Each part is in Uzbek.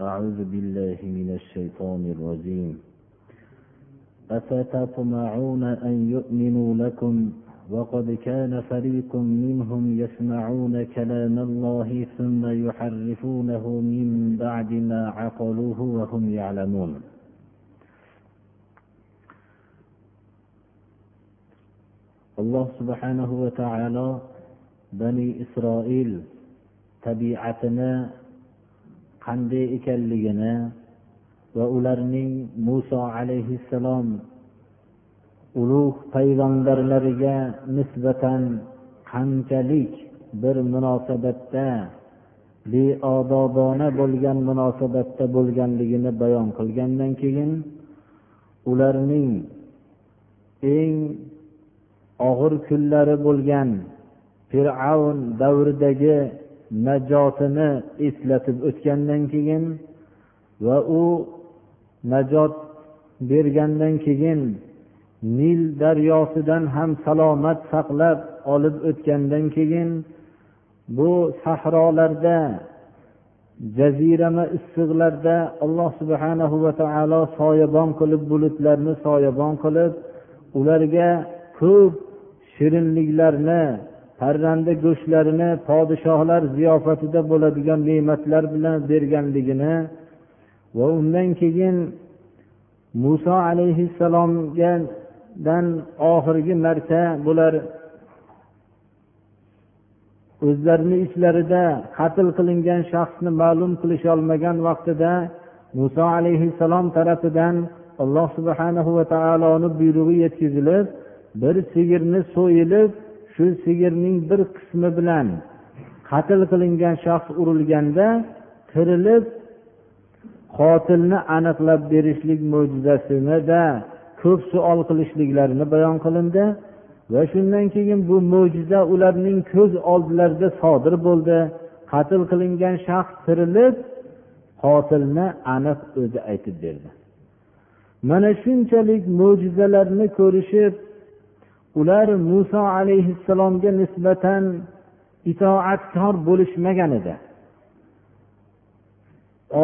أعوذ بالله من الشيطان الرجيم. أفتطمعون أن يؤمنوا لكم؟ وقد كان فريق منهم يسمعون كلام الله ثم يحرفونه من بعد ما عقلوه وهم يعلمون. alloh subhanahu va taolo bani isroil tabiatini qanday ekanligini va ularning muso alayhissalom ulug' payg'ambarlariga nisbatan qanchalik bir munosabatda beodobona bo'lgan munosabatda bo'lganligini bayon qilgandan keyin ularning eng og'ir kunlari bo'lgan fir'avn davridagi najotini eslatib o'tgandan keyin va u najot bergandan keyin nil daryosidan ham salomat saqlab olib o'tgandan keyin bu sahrolarda jazirama issiqlarda alloh subhanahu va taolo soyabon qilib bulutlarni soyabon qilib ularga ko'p shirinliklarni parranda go'shtlarini podshohlar ziyofatida bo'ladigan ne'matlar bilan berganligini va undan keyin muso alayhissalomgadan oxirgi marta bular o'zlarini ichlarida qatl qilingan shaxsni ma'lum qilisholmagan vaqtida muso alayhissalom tarafidan alloh subhanahu va taoloni buyrug'i yetkazilib bir sigirni so'yilib shu sigirning bir qismi bilan qatl qilingan shaxs urilganda tirilib qotilni aniqlab berishlik mo'jizasinida ko'p savol qilishliklarini bayon qilindi va shundan keyin bu mo'jiza ularning ko'z oldilarida sodir bo'ldi. Qatl qilingan shaxs tirilib qotilni aniq o'zi aytib berdi. Mana shunchalik mo'jizalarni ko'rishib ular muso alayhissalomga nisbatan itoatkor bo'lishmagan edi.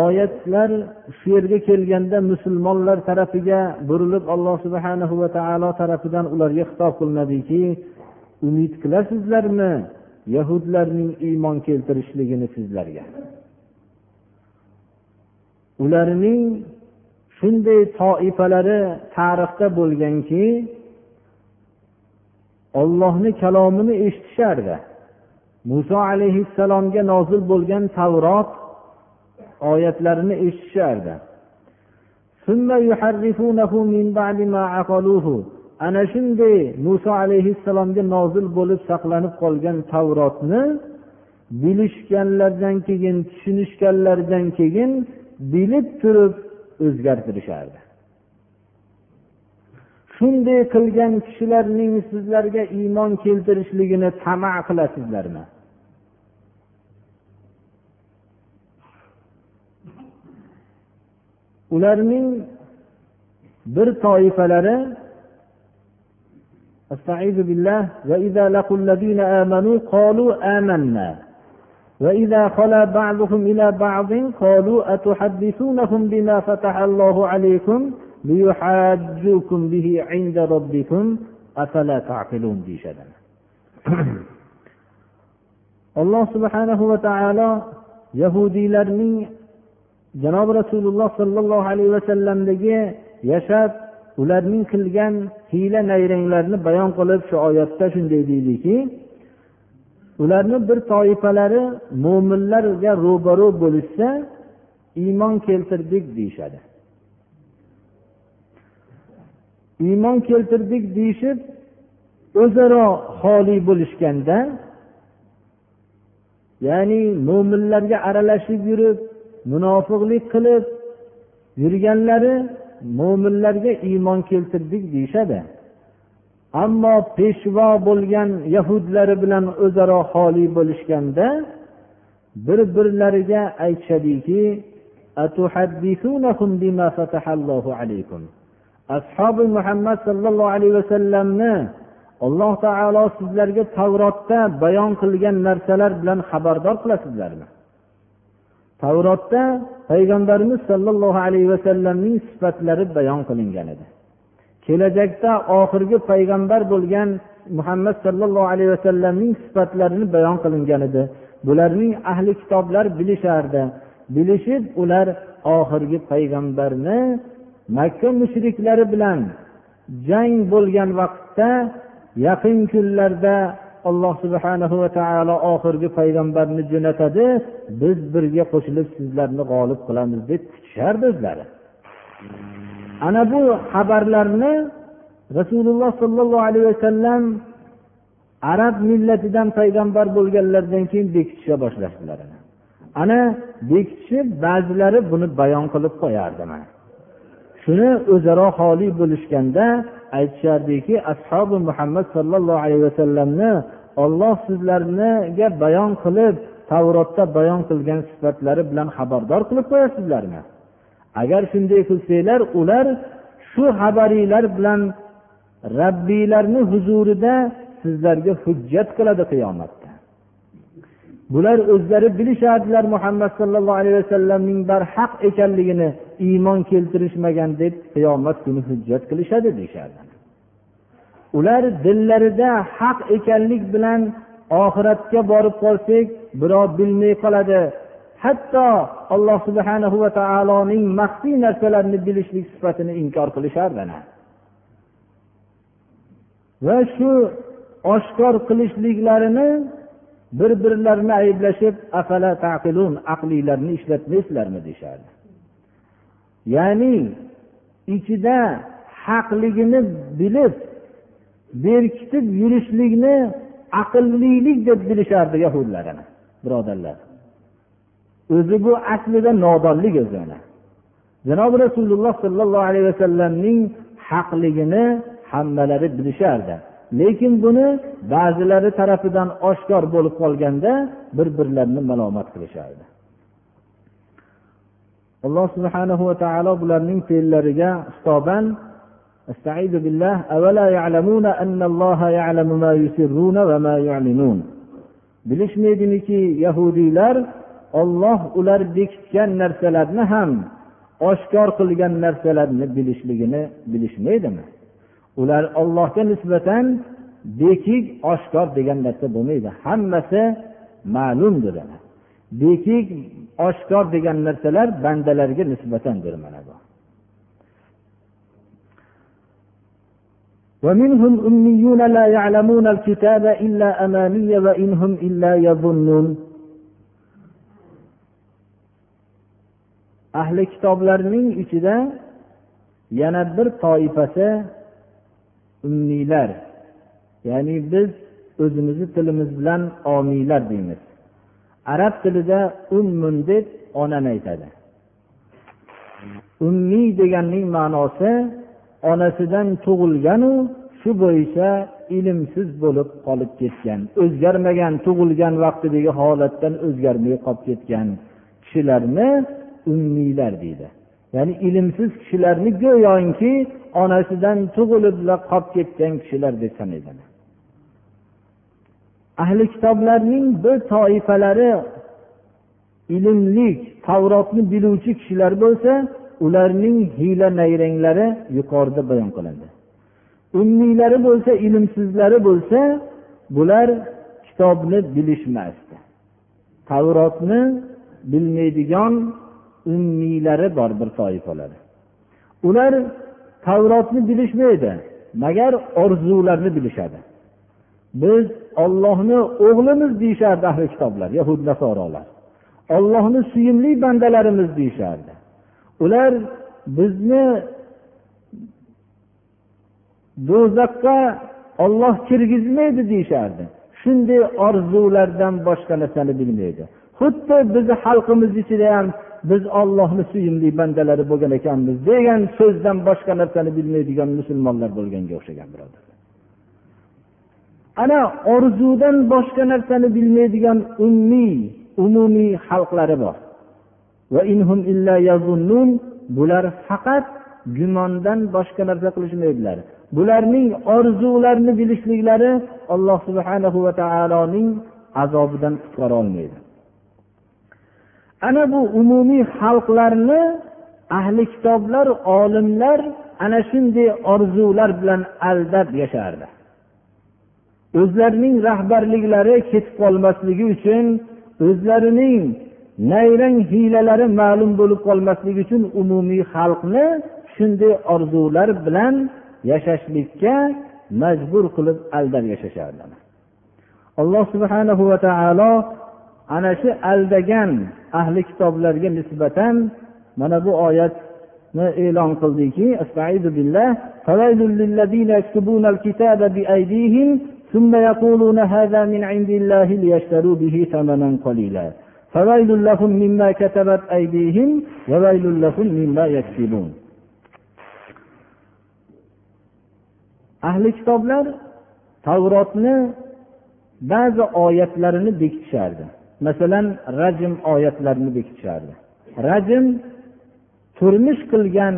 Oyatlar shu yerga kelganda musulmonlar tarafiga burilib alloh subhana va taolo tarafidan ularga xitob qilinadiki umid qilasizlarmi yahudlarning iymon keltirishligini sizlarga? Ularning shunday toifalari tarixda bo'lganki ollohni kalomini eshitishardi muso alayhissalomga nozil bo'lgan tavrot oyatlarini eshitishardi ana shunday muso alayhissalomga nozil bo'lib saqlanib qolgan tavrotni bilishganlaridan keyin tushunishganlaridan keyin bilib turib o'zgartirishardi shunday qilgan kishilarning sizlarga iymon keltirishligini tama qilasizlarmi ularning bir toifalari استعيذ بالله وإذا لقوا الذين آمنوا قالوا آمنا وإذا خلا بعضهم إلى بعض قالوا أتحدثونهم بما فتح الله عليكم deyishadi alloh subhanahu va taolo yahudiylarning janobi rasululloh sollallohu alayhi vasallamdagi yashab ularning qilgan hiyla nayranglarni bayon qilib shu oyatda shunday deydiki ularni bir toifalari mo'minlarga ro'baro' bo'lishsa iymon keltirdik deyishadi iymon keltirdik deyishib o'zaro xoli bo'lishganda ya'ni mo'minlarga aralashib yurib munofiqlik qilib yurganlari mo'minlarga iymon keltirdik deyishadi. Ammo peshvo bo'lgan yahudlari bilan o'zaro xoli bo'lishganda bir birlariga aytishadiki ashobi muhammad sollallohu alayhi vasallamni alloh taolo sizlarga tavrotda bayon qilgan narsalar bilan xabardor qilasizlarmi? Tavrotda payg'ambarimiz sollallohu alayhi vasallamning sifatlari bayon qilingan edi. Kelajakda oxirgi payg'ambar bo'lgan muhammad sollallohu alayhi vasallamning sifatlarini bayon qilingan edi. Bularning ahli kitoblar bilishardi. Bilishib ular oxirgi payg'ambarni makka mushriklari bilan jang bo'lgan vaqtda yaqin kunlarda alloh subhana va taolo oxirgi payg'ambarni jo'natadi biz birga qo'shilib sizlarni g'olib qilamiz deb kutishardi o'zlari. Ana bu xabarlarni rasululloh sollallohu alayhi vasallam arab millatidan payg'ambar bo'lganlaridan keyin bekitisha boshlashdilar. Ana bekitishib ba'zilari buni bayon qilib qo'yardi mana. Shuni o'zaro xoli bo'lishganda aytishardiki ashobi muhammad sollallohu alayhi vasallamni olloh sizlarniga bayon qilib tavrotda bayon qilgan sifatlari bilan xabardor qilib qo'yasizlarmi? Agar shunday qilsanglar ular shu xabaringlar bilan rabbiylarni huzurida sizlarga hujjat qiladi qiyomatda bular o'zlari bilishardilar muhammad sollallohu alayhi vasallamning barhaq ekanligini iymon keltirishmagan deb qiyomat kuni hujjat qilishadi deyishardi. Ular dillarida haq ekanlik bilan oxiratga borib qolsak birov bilmay qoladi. Hatto alloh subhana va taoloning maxfiy narsalarni bilishlik sifatini inkor qilishardi va shu oshkor qilishliklarini bir birlarini ayblashib afala taqilun aqlinglarni ishlatmaysizlarmi? deyishardi ya'ni ichida haqligini bilib berkitib yurishlikni aqllilik deb bilishardi yahudlar birodarlar. O'zi bu aslida nodonlik o'zi janobi rasululloh sollallohu alayhi vasallamning haqligini hammalari bilishardi. lekin buni ba'zilari tarafidan oshkor bo'lib qolganda bir birlarini malomat qilishardi alloh subhanahu va taolo bularning fe'llariga xitoban استعيذ بالله أولا يعلمون أن الله يعلم ما يسرون وما يعلنون bilishmaydimiki yahudiylar olloh ular bekitgan narsalarni ham oshkor qilgan narsalarni bilishligini bilishmaydimi ular ollohga nisbatan bekik oshkor degan narsa bo'lmaydi hammasi ma'lumdir bekik oshkor degan narsalar bandalarga nisbatandir mana bu ومنهم أميون لا يعلمون الكتاب إلا أماني وإن هم إلا يظنون ahli kitoblarning ichida yana bir toifasi ummiylar ya'ni biz o'zimizni tilimiz bilan omiylar deymiz. Arab tilida ummun deb onani aytadi. Ummiy deganning ma'nosi onasidan tug'ilganu shu bo'yicha ilmsiz bo'lib qolib ketgan o'zgarmagan tug'ilgan vaqtidagi holatdan o'zgarmay qolib ketgan kishilarni ummiylar deydi. Ya'ni ilmsiz kishilarni go'yoki onasidan tug'ilib qolib ketgan kishilar deb sanaydi ahli kitoblarning bir toifalari ilmlik tavrotni biluvchi kishilar bo'lsa ularning hiyla nayranglari yuqorida bayon qilindi. Ummiylari bo'lsa ilmsizlari bo'lsa bular kitobni bilishmasdi. Tavrotni bilmaydigan ummiylari bor bir toifalari. Ular tavrotni bilishmaydi. Magar orzularni bilishadi. Biz ollohni o'g'limiz deyishardi ahli kitoblar yahud nasorolar. Ollohni suyimli bandalarimiz deyishardi. Ular bizni do'zaxga olloh kirgizmaydi deyishardi. Shunday orzulardan boshqa narsani bilmaydi. Xuddi bizni xalqimiz ichida ham biz ollohni suyimli bandalari bo'lgan ekanmiz degan so'zdan boshqa narsani bilmaydigan musulmonlar bo'lganga o'xshagan birodarlar ana orzudan boshqa narsani bilmaydigan ummiy umumiy xalqlari bor. Bular faqat gumondan boshqa narsa qilishmaydilar. Bularning orzularini bilishliklari alloh subhanahu va taoloning azobidan qutqara olmaydi. Ana bu umumiy xalqlarni ahli kitoblar olimlar ana shunday orzular bilan aldab yashardi. O'zlarining rahbarliklari ketib qolmasligi uchun o'zlarining nayrang hiylalari ma'lum bo'lib qolmasligi uchun umumiy xalqni shunday orzular bilan yashashlikka majbur qilib aldab yashashardi. Alloh subhanahu va taolo ana shu aldagan ahli kitoblarga nisbatan mana bu oyatni e'lon qildiki ثم يقولون هذا من عند الله ليشتروا به ثمنا قليلا فويل لهم مما كتبت أيديهم وويل لهم مما يكسبون ahli kitoblar tavrotni ba'zi oyatlarini bekitishardi masalan rajm oyatlarini bekitishardi. Rajm turmush qilgan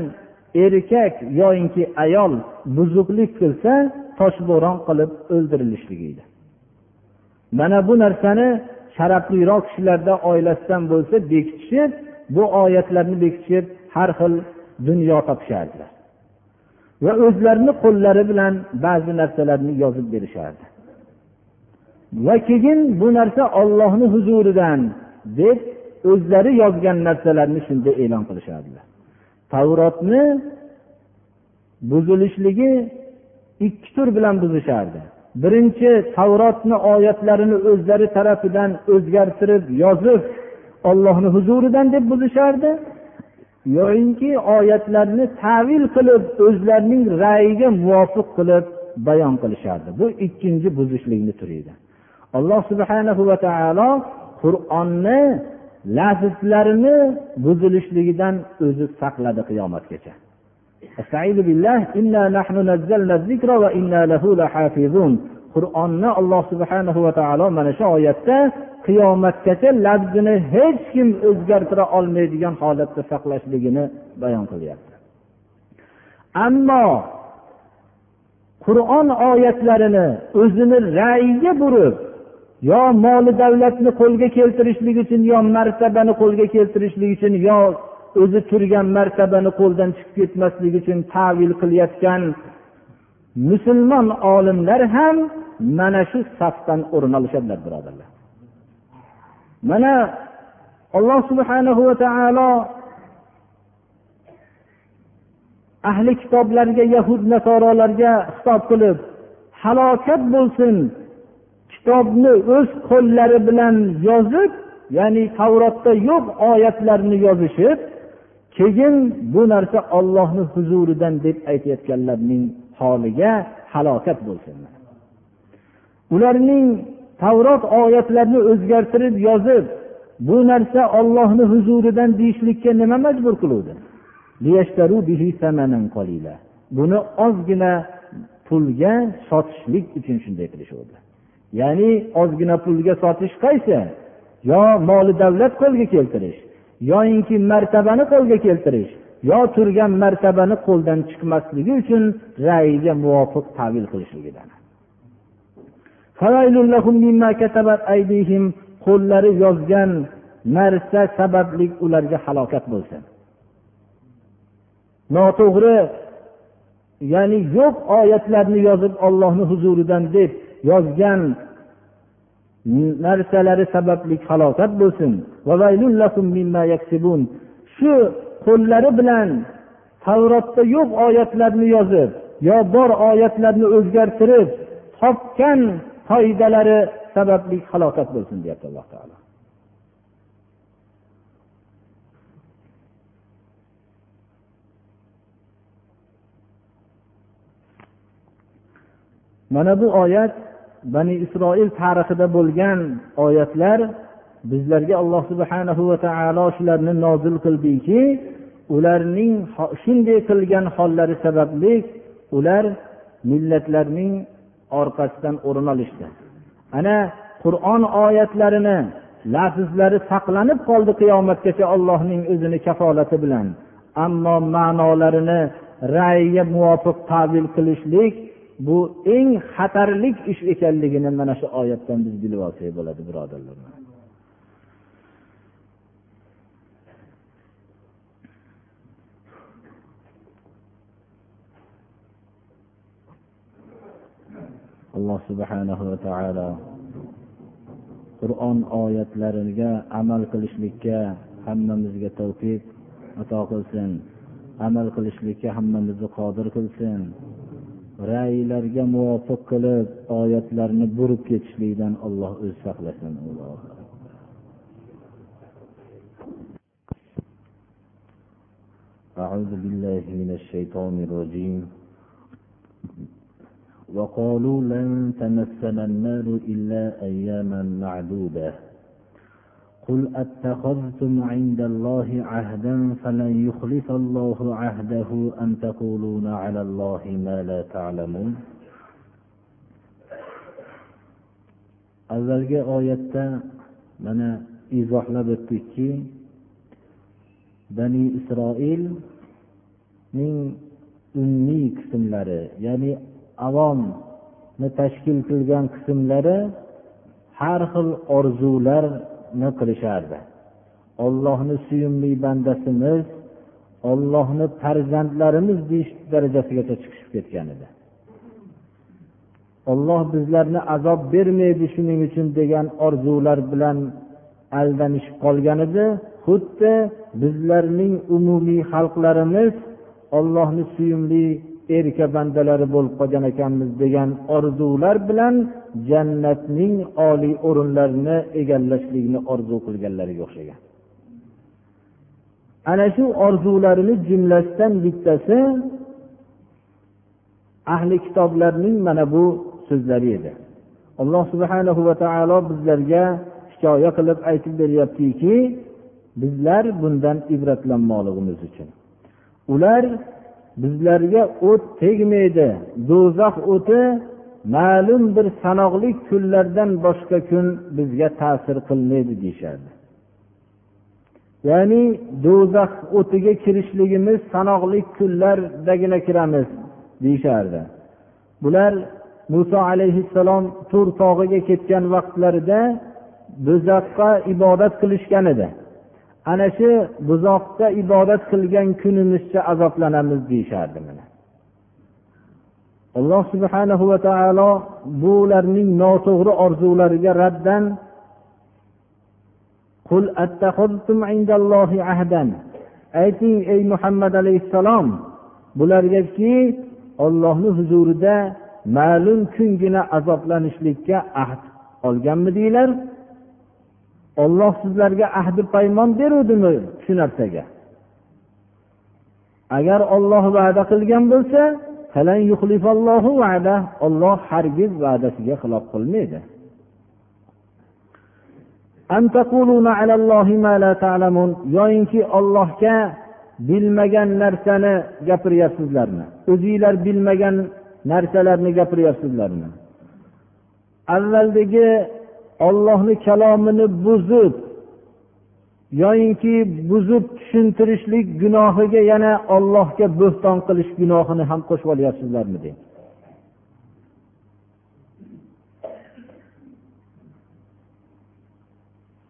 erkak yoyinki ayol buzuqlik qilsa toshbo'ron qilib o'ldirilishligi edi. Mana bu narsani sharafliroq kishilarda oilasidan bo'lsa bekitishib bu oyatlarni bekitishib har xil dunyo topishardilar. Va o'zlarini qo'llari bilan ba'zi narsalarni yozib berishardi. Va keyin bu narsa ollohni huzuridan deb o'zlari yozgan narsalarni shunda e'lon qilishardilar. Tavrotni buzilishligi ikki tur bilan buzishardi. Birinchi tavrotni oyatlarini o'zlari tarafidan o'zgartirib yozib ollohni huzuridan deb buzishardi. Yoyinki oyatlarni tavil qilib o'zlarining ra'yiga muvofiq qilib bayon qilishardi. Bu ikkinchi buzishlikni turi edi alloh subhanahu va taolo qur'onni lafzlarini buzilishligidan o'zi saqladi qiyomatgacha. Qur'onni alloh subhanahu va taolo mana shu oyatda qiyomatgacha labzini hech kim o'zgartira olmaydigan holatda saqlashligini bayon qilyapti. Ammo qur'on oyatlarini o'zini ra'yiga burib yo moli davlatni qo'lga keltirishlik uchun yo martabani qo'lga keltirishlik uchun yo o'zi turgan martabani qo'ldan chiqib ketmasligi uchun tavil qilayotgan musulmon olimlar ham mana shu safdan o'rin olishadilar birodarlar. Mana alloh subhanahu va taolo ahli kitoblarga yahud nasorolarga xitob qilib halokat bo'lsin kitobni o'z qo'llari bilan yozib ya'ni tavrotda yo'q oyatlarni yozishib keyin bu narsa ollohni huzuridan deb aytayotganlarning holiga halokat bo'lsin ularning tavrot oyatlarini o'zgartirib yozib bu narsa ollohni huzuridan deyishlikka nima majbur qiluvdi? Buni ozgina pulga sotishlik uchun shunday qilishuvdi. Ya'ni ozgina pulga sotish qaysi? Yo moli davlat qo'lga keltirish yoyinki martabani qo'lga keltirish yo turgan martabani qo'ldan chiqmasligi uchun ra'yiga muvofiq tavil qilishligidan. Qo'llari yozgan narsa sababli ularga halokat bo'lsin. Noto'g'ri ya'ni yo'q oyatlarni yozib ollohni huzuridan deb yozgan narsalari sababli halokat bo'lsin. Shu qo'llari bilan tavrotda yo'q oyatlarni yozib yo bor oyatlarni o'zgartirib topgan foydalari sababli halokat bo'lsin deyapti alloh taolo. Mana bu oyat bani isroil tarixida bo'lgan oyatlar bizlarga alloh subhanahu va taolo shularni nozil qildiki ularning shunday qilgan hollari sababli ular millatlarning orqasidan o'rin olishdi. Ana qur'on oyatlarini lafzlari saqlanib qoldi qiyomatgacha ollohning o'zini kafolati bilan. Ammo ma'nolarini ra'yga muvofiq tavil qilishlik bu eng xatarlik ish ekanligini mana shu oyatdan biz bilib olsak bo'ladi birodarlar. Alloh subhanahu va taolo qur'on oyatlariga amal qilishlikka hammamizga tavfiq ato qilsin. Amal qilishlikka hammamizni qodir qilsin. ra'ylarga muvofiq qilib oyatlarni burib ketishlikdan alloh o'zi saqlasin أعوذ بالله من الشيطان الرجيم وقالوا لن تمسنا النار إلا أياما معدودة قل أتخذتم عند الله عهدا فلن يخلف الله عهده أم تقولون على الله ما لا تعلمون avvalgi oyatda mana izohlab o'tdikki bani isroilning ummiy qismlari ya'ni avomni tashkil qilgan qismlari har xil duoni qilishardi. Ollohni suyumli bandasimiz ollohni farzandlarimiz deyish darajasigacha chiqishib ketgan edi. Olloh bizlarni azob bermaydi shuning uchun degan orzular bilan aldanishib qolgan edi. Xuddi bizlarning umumiy xalqlarimiz ollohni suyumli erka bandalari bo'lib qolgan ekanmiz degan orzular bilan jannatning oliy o'rinlarini egallashlikni orzu qilganlariga o'xshagan. Ana shu orzularini jumlasidan bittasi ahli kitoblarning mana bu so'zlari edi. Alloh subhanahu va taolo bizlarga hikoya qilib aytib beryaptiki bizlar bundan ibratlanmoqligimiz uchun. Ular bizlarga o't tegmaydi. Do'zax o'ti ma'lum bir sanoqli kunlardan boshqa kun bizga ta'sir qilmaydi deyishadi ya'ni do'zax o'tiga kirishligimiz sanoqli kunlardagina kiramiz deyishardi. Bular muso alayhissalom tur tog'iga ketgan vaqtlarida do'zaxga ibodat qilishgan edi. Ana shu buzoqqa ibodat qilgan kunimizcha azoblanamiz deyishardi mana. Alloh subhanahu va taolo bularning noto'g'ri orzulariga raddan ayting ey muhammad alayhissalom bulargaki ollohni huzurida ma'lum kungina azoblanishlikka ahd olganmidinglar? Olloh sizlarga ahdi paymon beruvdimi shu narsaga? Agar olloh va'da qilgan bo'lsa olloh hargiz va'dasiga xilof qilmaydi. Yoyinki ollohga bilmagan narsani gapiryapsizlarmi? O'zinglar bilmagan narsalarni gapiryapsizlarmi? Avvaldagi ollohni kalomini buzib yoyinki buzib tushuntirishlik gunohiga yana ollohga bo'xton qilish gunohini ham qo'shib olyapsizlarmi deng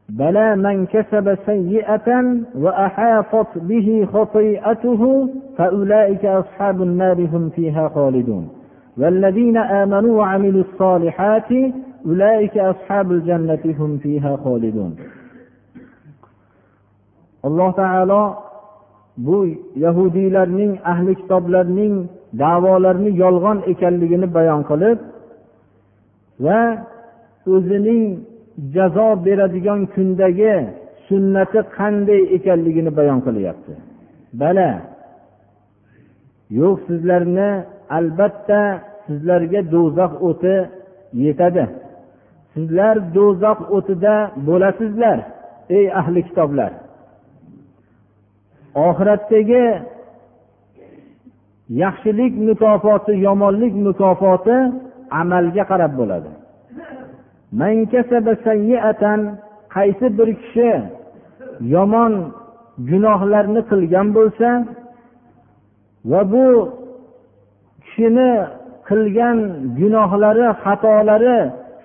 بلى من كسب سيئة وأحاطت به خطيئته فأولئك أصحاب النار هم فيها خالدون والذين آمنوا وعملوا الصالحات alloh taolo bu yahudiylarning ahli kitoblarning davolarini yolg'on ekanligini bayon qilib va o'zining jazo beradigan kundagi sunnati qanday ekanligini bayon qilyapti. Bala yo'q sizlarni albatta sizlarga do'zax o'ti yetadi. Sizlar do'zax o'tida bo'lasizlar ey ahli kitoblar. Oxiratdagi yaxshilik mukofoti yomonlik mukofoti amalga qarab bo'ladi. Qaysi bir kishi yomon gunohlarni qilgan bo'lsa va bu kishini qilgan gunohlari xatolari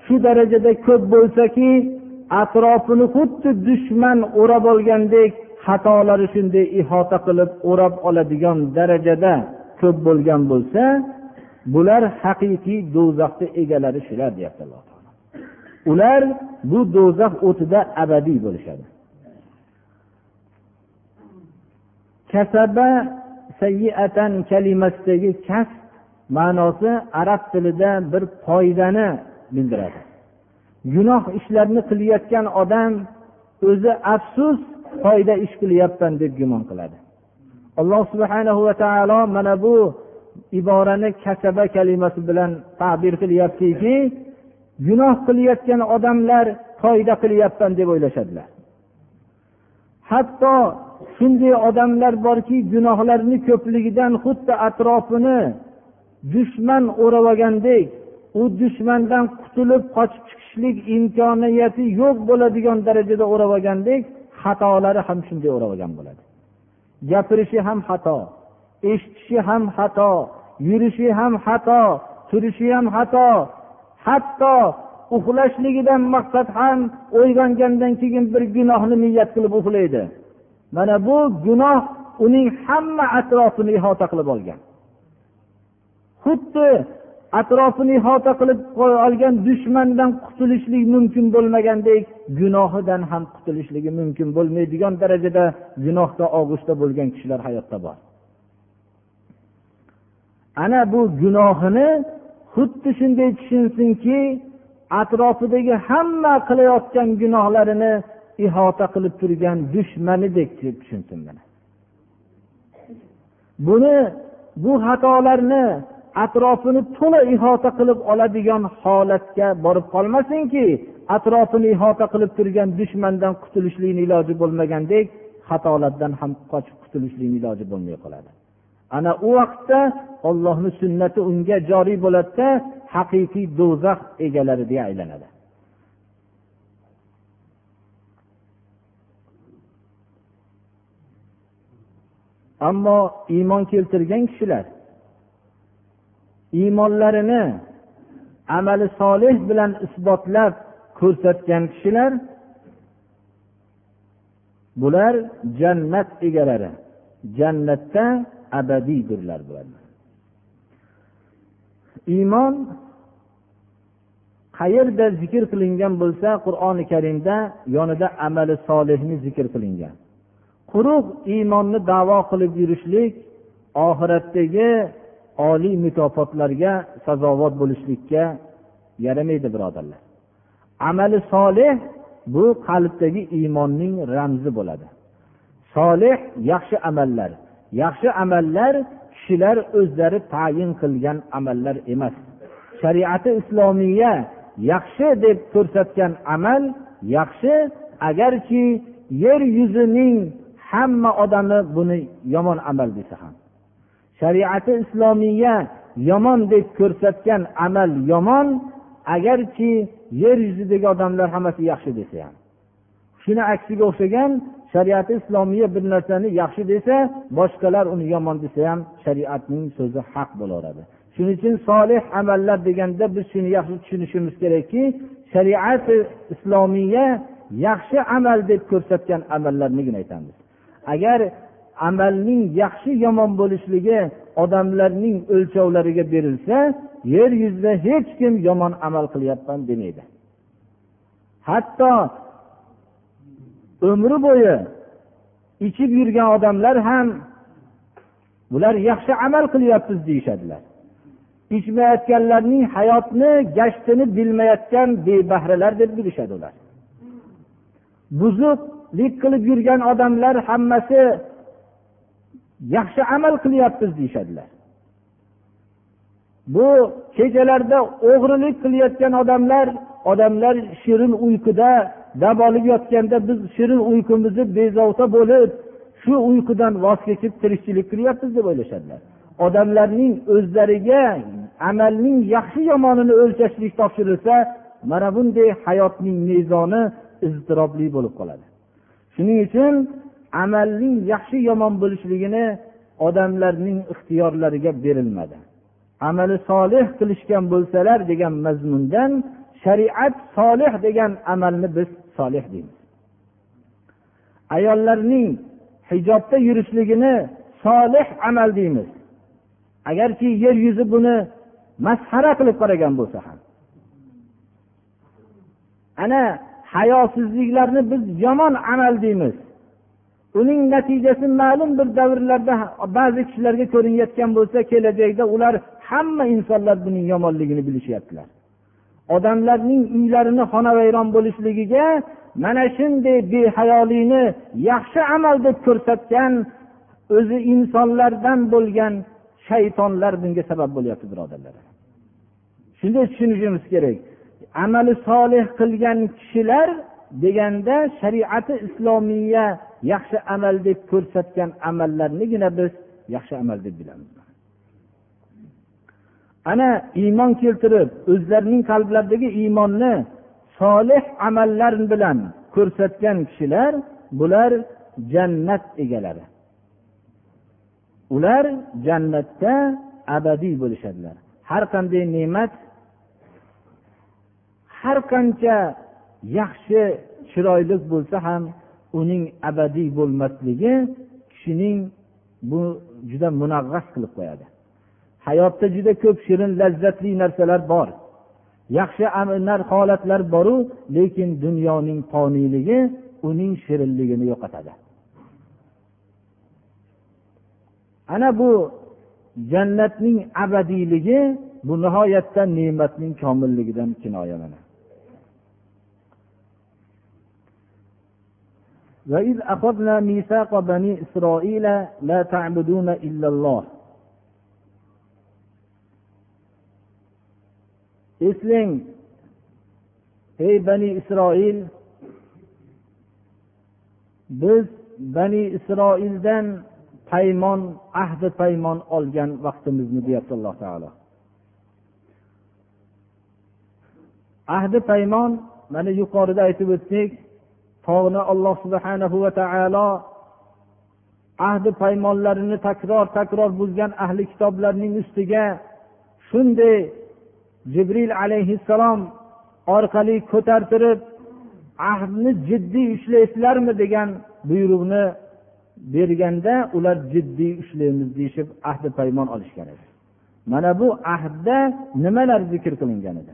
shu darajada ko'p bo'lsaki atrofini xuddi dushman o'rab olgandek xatolari shunday ihota qilib o'rab oladigan darajada ko'p bo'lgan bo'lsa bular haqiqiy do'zaxni egalari shular deyapti alloh taolo. Ular bu do'zax o'tida abadiy bo'lishadi. Kasaba sayyiatan kalimasidagi kasb ma'nosi arab tilida bir foydani bildiradi gunoh ishlarni qilayotgan odam o'zi afsus foyda ish qilyapman deb gumon qiladi. Alloh subhanahu va taolo mana bu iborani kasaba kalimasi bilan ta'bir qilyaptiki gunoh qilayotgan odamlar foyda qilyapman deb o'ylashadilar. Hatto shunday odamlar borki gunohlarni ko'pligidan xuddi atrofini dushman o'rab olgandek u dushmandan qutulib qochib chiqishlik imkoniyati yo'q bo'ladigan darajada o'rab olgandek xatolari ham shunday o'rab olgan bo'ladi. Gapirishi ham xato eshitishi ham xato yurishi ham xato turishi ham xato hatto uxlashligidan maqsad ham uyg'ongandan keyin bir gunohni niyat qilib uxlaydi. Mana bu gunoh uning hamma atrofini ihota qilib olgan. Xuddi atrofini ihota qilib olgan dushmandan qutulishlik mumkin bo'lmagandek gunohidan ham qutulishligi mumkin bo'lmaydigan darajada gunohda og'ushda bo'lgan kishilar hayotda bor. Ana bu gunohini xuddi shunday tushunsinki atrofidagi hamma qilayotgan gunohlarini ihota qilib turgan dushmanidek tushunsin buni bu xatolarni atrofini to'la ihota qilib oladigan holatga borib qolmasinki atrofini ihota qilib turgan dushmandan qutulishlikni iloji bo'lmagandek xatolardan ham qochib qutulishlikni iloji bo'lmay qoladi. Ana u vaqtda ollohni sunnati unga joriy bo'ladida haqiqiy do'zax egalariga aylanadi. Ammo iymon keltirgan kishilar iymonlarini amali solih bilan isbotlab ko'rsatgan kishilar bular jannat egalari. Jannatda abadiydirlar iymon qayerda zikr qilingan bo'lsa qur'oni karimda yonida amali solihni zikr qilingan. Quruq iymonni davo qilib yurishlik oxiratdagi oliy mukofotlarga sazovor bo'lishlikka yaramaydi birodarlar. Amali solih bu qalbdagi iymonning ramzi bo'ladi. Solih yaxshi amallar yaxshi amallar kishilar o'zlari tayin qilgan amallar emas. Shariati islomiya yaxshi deb ko'rsatgan amal yaxshi agarki yer yuzining hamma odami buni yomon amal desa ham. Shariati islomiya yomon deb ko'rsatgan amal yomon agarki yer yuzidagi odamlar hammasi yaxshi desa ham. Shuni aksiga o'xshagan shariati islomiya bir narsani yaxshi desa boshqalar uni yomon desa ham shariatning so'zi haq bo'laveradi. Shuning uchun solih amallar deganda biz shuni yaxshi tushunishimiz kerakki shariati islomiya yaxshi amal deb ko'rsatgan amallarnigina aytamiz. Agar amalning yaxshi yomon bo'lishligi odamlarning o'lchovlariga berilsa yer yuzida hech kim yomon amal qilyapman demaydi. Hatto umri bo'yi ichib yurgan odamlar ham bular yaxshi amal qilyapmiz deyishadilar. Ichmayotganlarning hayotni gashtini bilmayotgan bebahralar deb bilishadi ular. Buzuqlik qilib yurgan odamlar hammasi yaxshi amal qilyapmiz deyishadilar. Bu kechalarda o'g'rilik qilayotgan odamlar odamlar shirin uyquda dam olib yotganda biz shirin uyqumizni bezovta bo'lib shu uyqudan voz kechib tirikchilik qilyapmiz deb o'ylashadilar. Odamlarning o'zlariga amalning yaxshi yomonini o'lchashlik topshirilsa mana bunday hayotning mezoni iztirobli bo'lib qoladi. Shuning uchun amalning yaxshi yomon bo'lishligini odamlarning ixtiyorlariga berilmadi. Amali solih qilishgan bo'lsalar degan mazmundan shariat solih degan amalni biz solih deymiz. Ayollarning hijobda yurishligini solih amal deymiz. Agarki yer yuzi buni masxara qilib qaragan bo'lsa ham. Ana hayosizliklarni biz yomon amal deymiz. Uning natijasi ma'lum bir davrlarda ba'zi kishilarga ko'rinayotgan bo'lsa kelajakda ular hamma insonlar buning yomonligini bilishyaptilar. Odamlarning uylarini xonavayron bo'lishligiga mana shunday behayolikni yaxshi amal deb ko'rsatgan o'zi insonlardan bo'lgan shaytonlar bunga sabab bo'lyapti birodarlar shunday tushunishimiz kerak. Amali solih qilgan kishilar deganda shariati islomiya yaxshi amal deb ko'rsatgan amallarnigina biz yaxshi amal deb bilamiz. Ana iymon keltirib o'zlarining qalblaridagi iymonni solih amallar bilan ko'rsatgan kishilar bular jannat egalari. Ular jannatda abadiy bo'lishadilar. Har qanday ne'mat har qancha yaxshi chiroyli bo'lsa ham uning abadiy bo'lmasligi kishining bu juda munagg'as qilib qo'yadi. Hayotda juda ko'p shirin lazzatli narsalar bor. Yaxshi holatlar boru lekin dunyoning qoniyligi uning shirinligini yo'qotadi. Ana bu jannatning abadiyligi bu nihoyatda ne'matning komilligidan kinoya mana. وإذ أخذنا ميثاق بني إسرائيل لا تعبدون إلا الله eslang ey bani isroil biz bani isroildan paymon ahdi paymon olgan vaqtimizni deyapti alloh taolo ahdi paymon mana yuqorida aytib o'tdik tog'ni alloh subhanahu va taolo ahdi paymonlarini takror takror buzgan ahli kitoblarning ustiga shunday jibril alayhissalom orqali ko'tartirib ahdni jiddiy ushlaysizlarmi degan buyruqni berganda ular jiddiy ushlaymiz deyishib ahdi paymon olishgan edi. Mana bu ahdda nimalar zikr qilingan edi?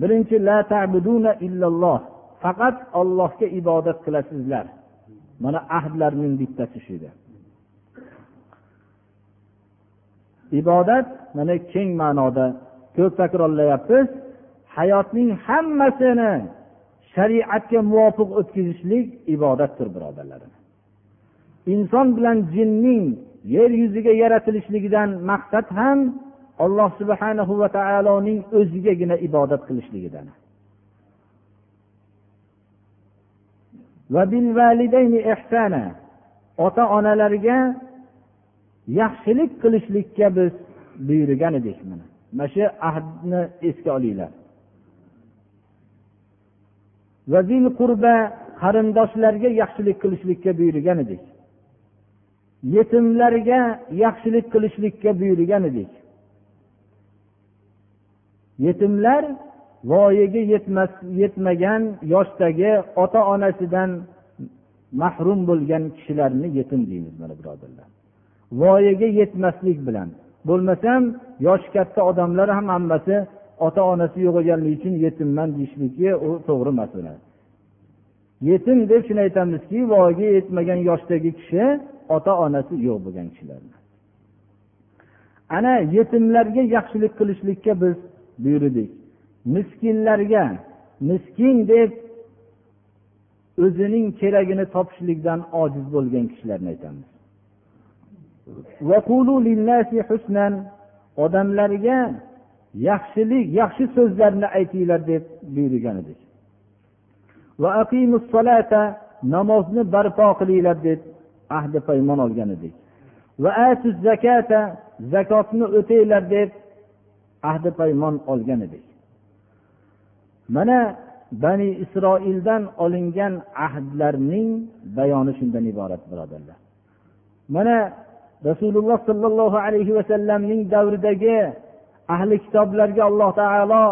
Birinchi la tabuduna illalloh. Faqat ollohga ibodat qilasizlar. Mana ahdlarning bittasi shu edi. Ibodat mana keng ma'noda ko'p takrorlayapmiz. Hayotning hammasini shariatga muvofiq o'tkazishlik ibodatdir birodarlar inson bilan jinning yer yuziga yaratilishligidan maqsad ham alloh subhanahu va taoloning o'zigagina ibodat qilishligidan. Ota onalarga yaxshilik qilishlikka biz buyurgan edik mana. Mana shu ahdni esga olinglar. Qurba qarindoshlarga yaxshilik qilishlikka buyurgan edik. Yetimlarga yaxshilik qilishlikka buyurgan edik. Yetimlar voyaga yetmas yetmagan yoshdagi ota onasidan mahrum bo'lgan kishilarni yetim deymiz mana birodarlar. Voyaga yetmaslik bilan. Bo'lmasam yoshi katta odamlar ham hammasi ota onasi yo'qolganligi uchun yetimman deyishligi u to'g'ri emas yetim deb shuni aytamizki voyaga yetmagan yoshdagi kishi ota onasi yo'q bo'lgan kishilar ana yetimlarga yaxshilik qilishlikka biz buyurdik miskinlarga miskin deb o'zining keragini topishlikdan ojiz bo'lgan kishilarni aytamiz. Odamlarga yaxshilik yaxshi so'zlarni aytinglar deb buyurgan edik. Namozni barpo qilinglar deb ahdi paymon olgan edik. Zakotni o'tinglar deb ahdi paymon olgan edik. Mana bani isroildan olingan ahdlarning bayoni shundan iborat birodarlar. Mana rasululloh sollallohu alayhi vasallamning davridagi ahli kitoblarga alloh taolo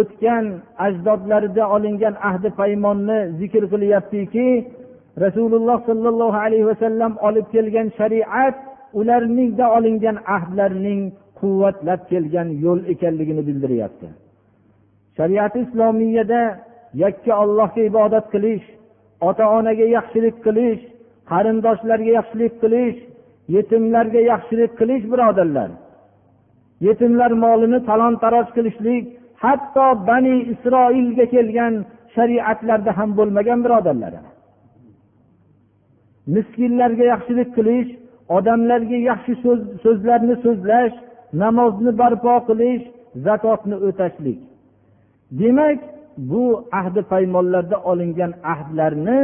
o'tgan ajdodlarida olingan ahdi paymonni zikr qilyaptiki rasululloh sollallohu alayhi vasallam olib kelgan shariat ularningda olingan ahdlarning quvvatlab kelgan yo'l ekanligini bildiryapti shariati islomiyada yakka ollohga ibodat qilish ota onaga yaxshilik qilish qarindoshlarga yaxshilik qilish yetimlarga yaxshilik qilish birodarlar. Yetimlar molini talon taroj qilishlik hatto bani isroilga kelgan shariatlarda ham bo'lmagan birodarlar. Miskinlarga yaxshilik qilish odamlarga yaxshi so'zlarni so'zlash namozni barpo qilish zakotni o'tashlik. Demak bu ahdi paymonlarda olingan ahdlarni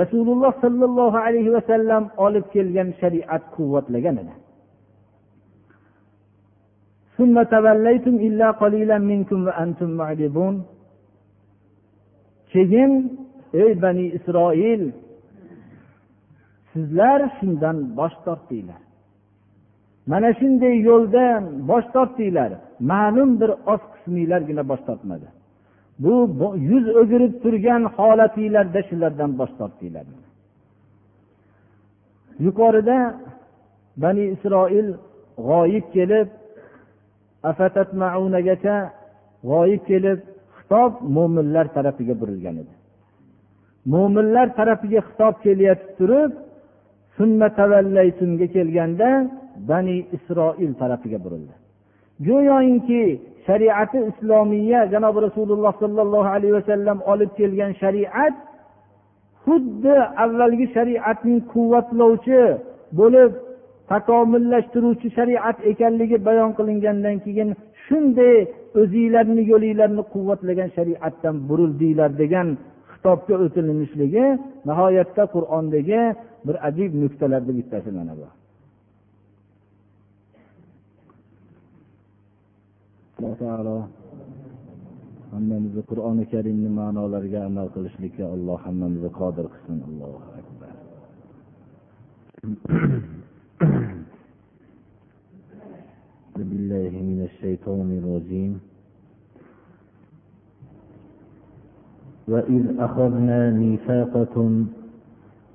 rasululloh sollallohu alayhi vasallam olib kelgan shariat quvvatlagan edi. Keyin ey bani isroil sizlar shundan bosh tortdinglar. Mana shunday yo'ldan bosh tortdinglar ma'lum bir oz qisminglargina bosh tortmadi. Bu yuz o'girib turgan holatinglarda shulardan bosh tortdinglar yuqorida bani isroil g'oyib kelib afatatmaunagacha g'oyib kelib xitob mo'minlar tarafiga burilgan edi. Mo'minlar tarafiga xitob kelayotib turib kelganda bani isroil tarafiga burildi. Go'yoki shariati islomiya janobi rasululloh sollallohu alayhi vasallam olib kelgan shariat xuddi avvalgi shariatning quvvatlovchi bo'lib takomillashtiruvchi shariat ekanligi bayon qilingandan keyin shunday o'zinglarni yo'linglarni quvvatlagan shariatdan burildinglar degan xitobga o'tilinishligi nihoyatda qur'ondagi bir ajib nuqtalarni bittasi mana bu alloh taolo hammamizni qur'oni karimni ma'nolariga amal qilishlikka alloh hammamizni qodir qilsin allohu akbar بالله من الشيطان الرجيم وإذ أخذنا ميثاقكم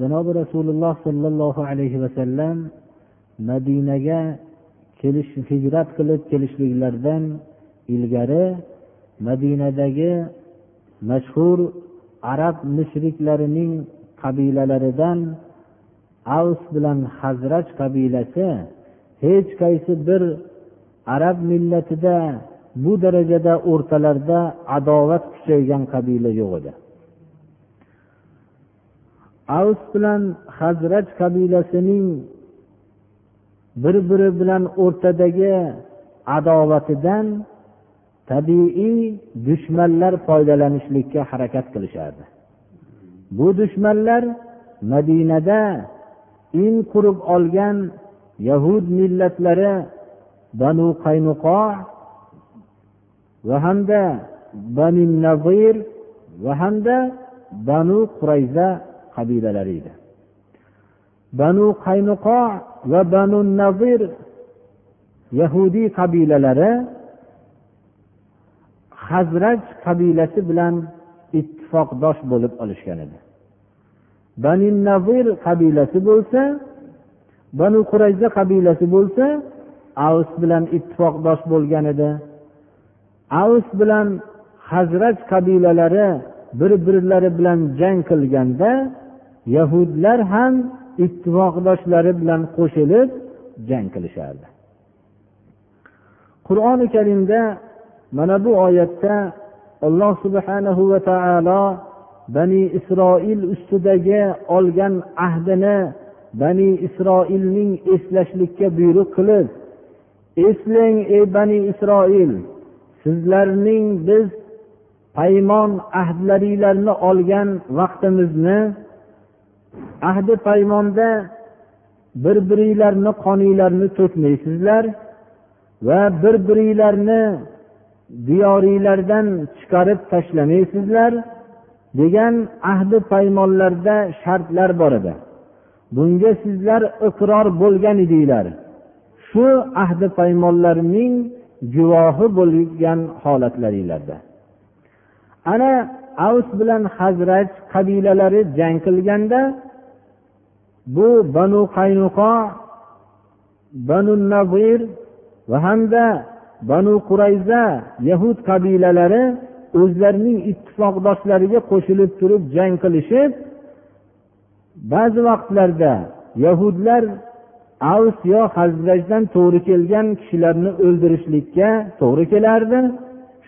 janobi rasululloh sollallohu alayhi vasallam madinaga kelish hijrat qilib kelishliklaridan ilgari madinadagi mashhur arab mushriklarining qabilalaridan avs bilan hazraj qabilasi hech qaysi bir arab millatida bu darajada o'rtalarida adovat kuchaygan qabila yo'q edi. Avs bilan hazrat qabilasining bir biri bilan o'rtadagi adovatidan tabiiy dushmanlar foydalanishlikka harakat qilishardi. Bu dushmanlar madinada in qurib olgan yahud millatlari banu qaynuqo va hamda bani nazir va hamda banu qurayza qabilalari edi. Banu qaynuqo va banu nazir yahudiy qabilalari hazraj qabilasi bilan ittifoqdosh bo'lib olishgan edi. Bani nazir qabilasi bo'lsa banu qurayza qabilasi bo'lsa avs bilan ittifoqdosh bo'lgan edi. Avs bilan hazraj qabilalari bir birlari bilan jang qilganda yahudlar ham ittifoqdoshlari bilan qo'shilib jang qilishardi. Qur'oni karimda mana bu oyatda alloh subhanahu va taolo bani isroil ustidagi olgan ahdini bani isroilning eslashlikka buyruq qilib eslang ey bani isroil sizlarning biz paymon ahdlaringlarni olgan vaqtimizni ahdi paymonda bir biringlarni qoninglarni to'kmaysizlar va bir biringlarni diyoringlardan chiqarib tashlamaysizlar degan ahdi paymonlarda shartlar bor edi. Bunga sizlar iqror bo'lgan edinglar. Shu ahdi paymonlarning guvohi bo'lgan holatlaringlarda. Ana avs bilan hazrat qabilalari jang qilganda bu banu qaynuqo banu nazir va hamda banu qurayza yahud qabilalari o'zlarining ittifoqdoshlariga qo'shilib turib jang qilishib ba'zi vaqtlarda yahudlar avs yo hazrajdan to'g'ri kelgan kishilarni o'ldirishlikka to'g'ri kelardi.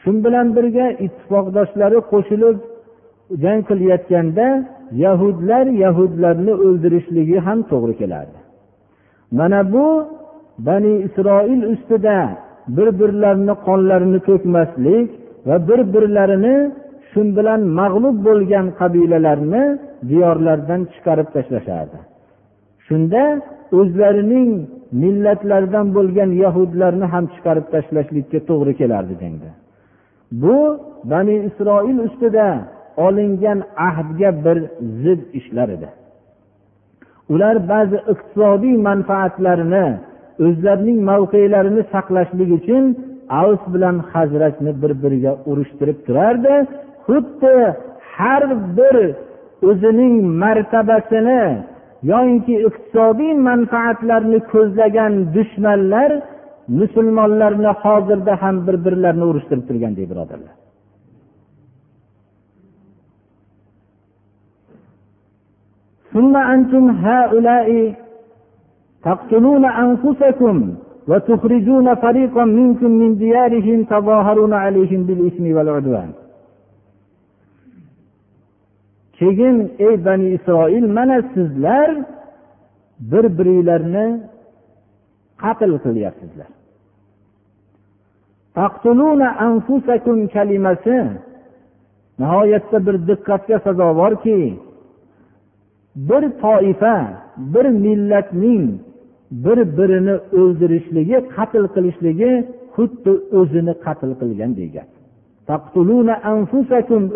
Shu bilan birga ittifoqdoshlari qo'shilib jang qilayotganda yahudlar yahudlarni o'ldirishligi ham to'g'ri kelardi mana bu bani isroil ustida bir birlarini qonlarini to'kmaslik va bir birlarini shu bilan mag'lub bo'lgan qabilalarni diyorlaridan chiqarib tashlashardi shunda o'zlarining millatlaridan bo'lgan yahudlarni ham chiqarib tashlashlikka to'g'ri kelardi jangda. Bu bani isroil ustida olingan ahdga bir zid ishlar edi. Ular ba'zi iqtisodiy manfaatlarini o'zlarining mavqelarini saqlashlik uchun avs bilan hazratni bir biriga urushtirib turardi. Xuddi har bir o'zining martabasini yoyinki iqtisodiy manfaatlarni ko'zlagan dushmanlar musulmonlarni hozirda ham bir birlarini urushtirib turganday birodarlar. ثم أنتم هؤلاء تقتلون أنفسكم وتخرجون فريقا منكم من ديارهم تظاهرون عليهم بالإثم والعدوان keyin ey bani isroil mana sizlar bir biringlarni qatl qilyapsizlar kalimasi nihoyatda bir diqqatga sazovorki bir toifa bir millatning bir birini o'ldirishligi qatl qilishligi xuddi o'zini qatl qilgan degan.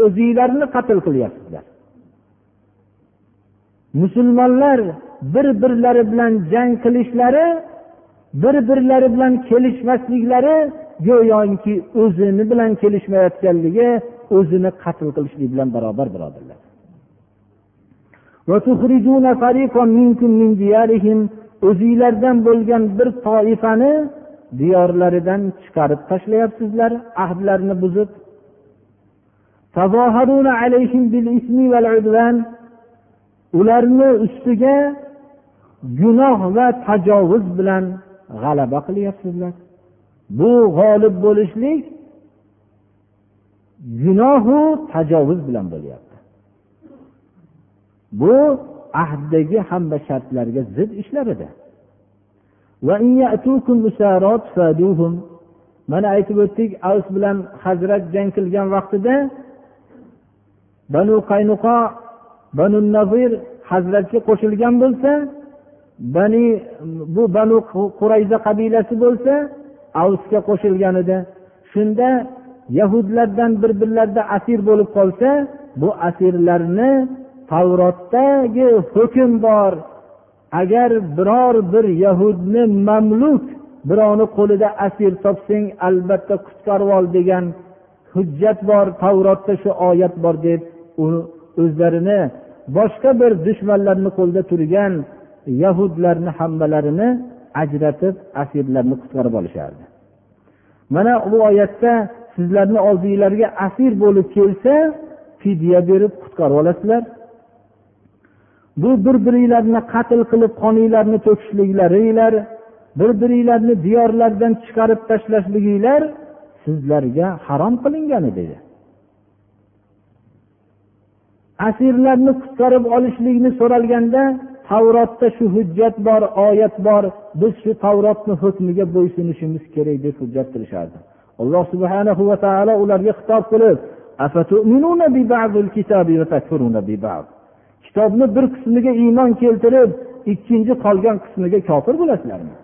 O'zinglarni qatl qilyapsizlar. Musulmonlar bir birlari bilan jang qilishlari bir birlari bilan kelishmasliklari go'yoki o'zini bilan kelishmayotganligi o'zini qatl qilishlik bilan barobar birodarlar o'zinglardan bo'lgan bir toifani diyorlaridan chiqarib tashlayapsizlar ahdlarini buzib. ularni ustiga gunoh va tajovuz bilan g'alaba qilyapsizlar. Bu g'olib bo'lishlik gunohu tajovuz bilan bo'lyapti. Bu ahddagi hamma shartlarga zid ishlar edi mana aytib o'tdik avs bilan hazrat jang qilgan vaqtida banu qaynuqo banu nazir hazratga qo'shilgan bo'lsa bani bu banu qurayza qabilasi bo'lsa avsga qo'shilgan edi. Shunda yahudlardan bir birlarida asir bo'lib qolsa bu asirlarni tavrotdagi hukm bor. Agar biror bir yahudni mamluk birovni qo'lida asir topsang albatta qutqarib ol degan hujjat bor. Tavrotda shu oyat bor deb uni o'zlarini boshqa bir dushmanlarni qo'lida turgan yahudlarni hammalarini ajratib asirlarni qutqarib olishardi. Mana bu oyatda sizlarni oldinglarga asir bo'lib kelsa fidya berib qutqarib olasizlar. Bu bir biringlarni qatl qilib qoninglarni to'kishliklaringlar bir biringlarni diyorlardan chiqarib tashlashliginglar sizlarga harom qilingan dedi asirlarni qutqarib olishlikni so'ralganda tavrotda shu hujjat bor oyat bor biz shu tavrotni hukmiga bo'ysunishimiz kerak deb hujjat qilishardi alloh subhanahu va taolo ularga xitob qilib kitobni bir qismiga iymon keltirib ikkinchi qolgan qismiga kofir bo'lasizlarmi?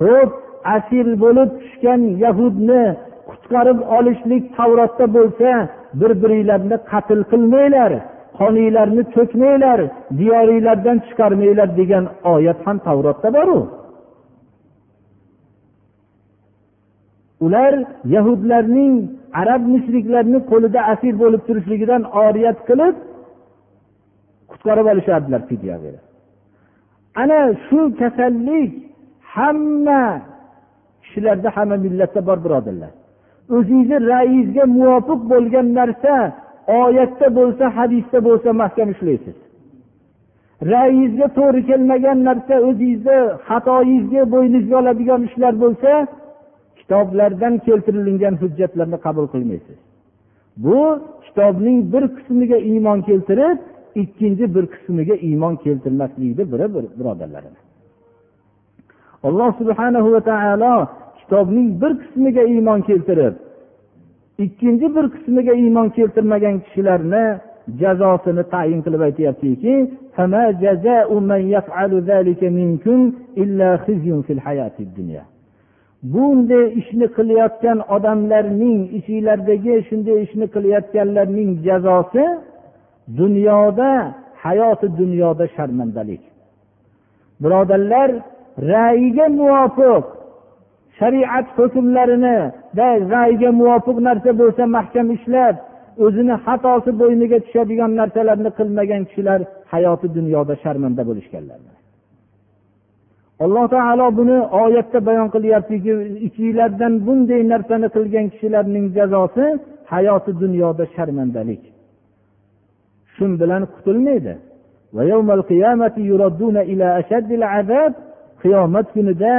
Ho'p asir bo'lib tushgan yahudni qutqarib olishlik tavrotda bo'lsa bir biringlarni qatl qilmanglar qoninglarni to'kmanglar diyoringlardan chiqarmanglar degan oyat ham tavrotda boru. Ular yahudlarning arab mushriklarni qo'lida asir bo'lib turishligidan oriyat qilib qutqarib olishardilar fidya berib ana shu kasallik hamma kishilarda hamma millatda bor birodarlar. O'zingizni ra'yingizga muvofiq bo'lgan narsa oyatda bo'lsa hadisda bo'lsa mahkam ushlaysiz ra'yingizga to'g'ri kelmagan narsa o'zingizni xatoyingizga bo'yningizga oladigan ishlar bo'lsa kitoblardan keltirilgan hujjatlarni qabul qilmaysiz. Bu kitobning bir qismiga iymon keltirib ikkinchi bir qismiga iymon keltirmaslikni biri birodarlar alloh subhanahu va taolo kitobning bir qismiga iymon keltirib ikkinchi bir qismiga iymon keltirmagan kishilarni jazosini tayin qilib aytyaptiki bunday ishni qilayotgan odamlarning ichinglardagi shunday ishni qilayotganlarning jazosi dunyoda hayoti dunyoda sharmandalik. Birodarlar ra'yiga muvofiq shariat hukmlarini ra'yiga muvofiq narsa bo'lsa mahkam ishlab o'zini xatosi bo'yniga tushadigan narsalarni qilmagan kishilar hayoti dunyoda sharmanda bo'lishganlar. Alloh taolo buni oyatda bayon qilyaptiki ichinglardan bunday narsani qilgan kishilarning jazosi hayoti dunyoda sharmandalik. Shun bilan qutulmaydi qiyomat kunida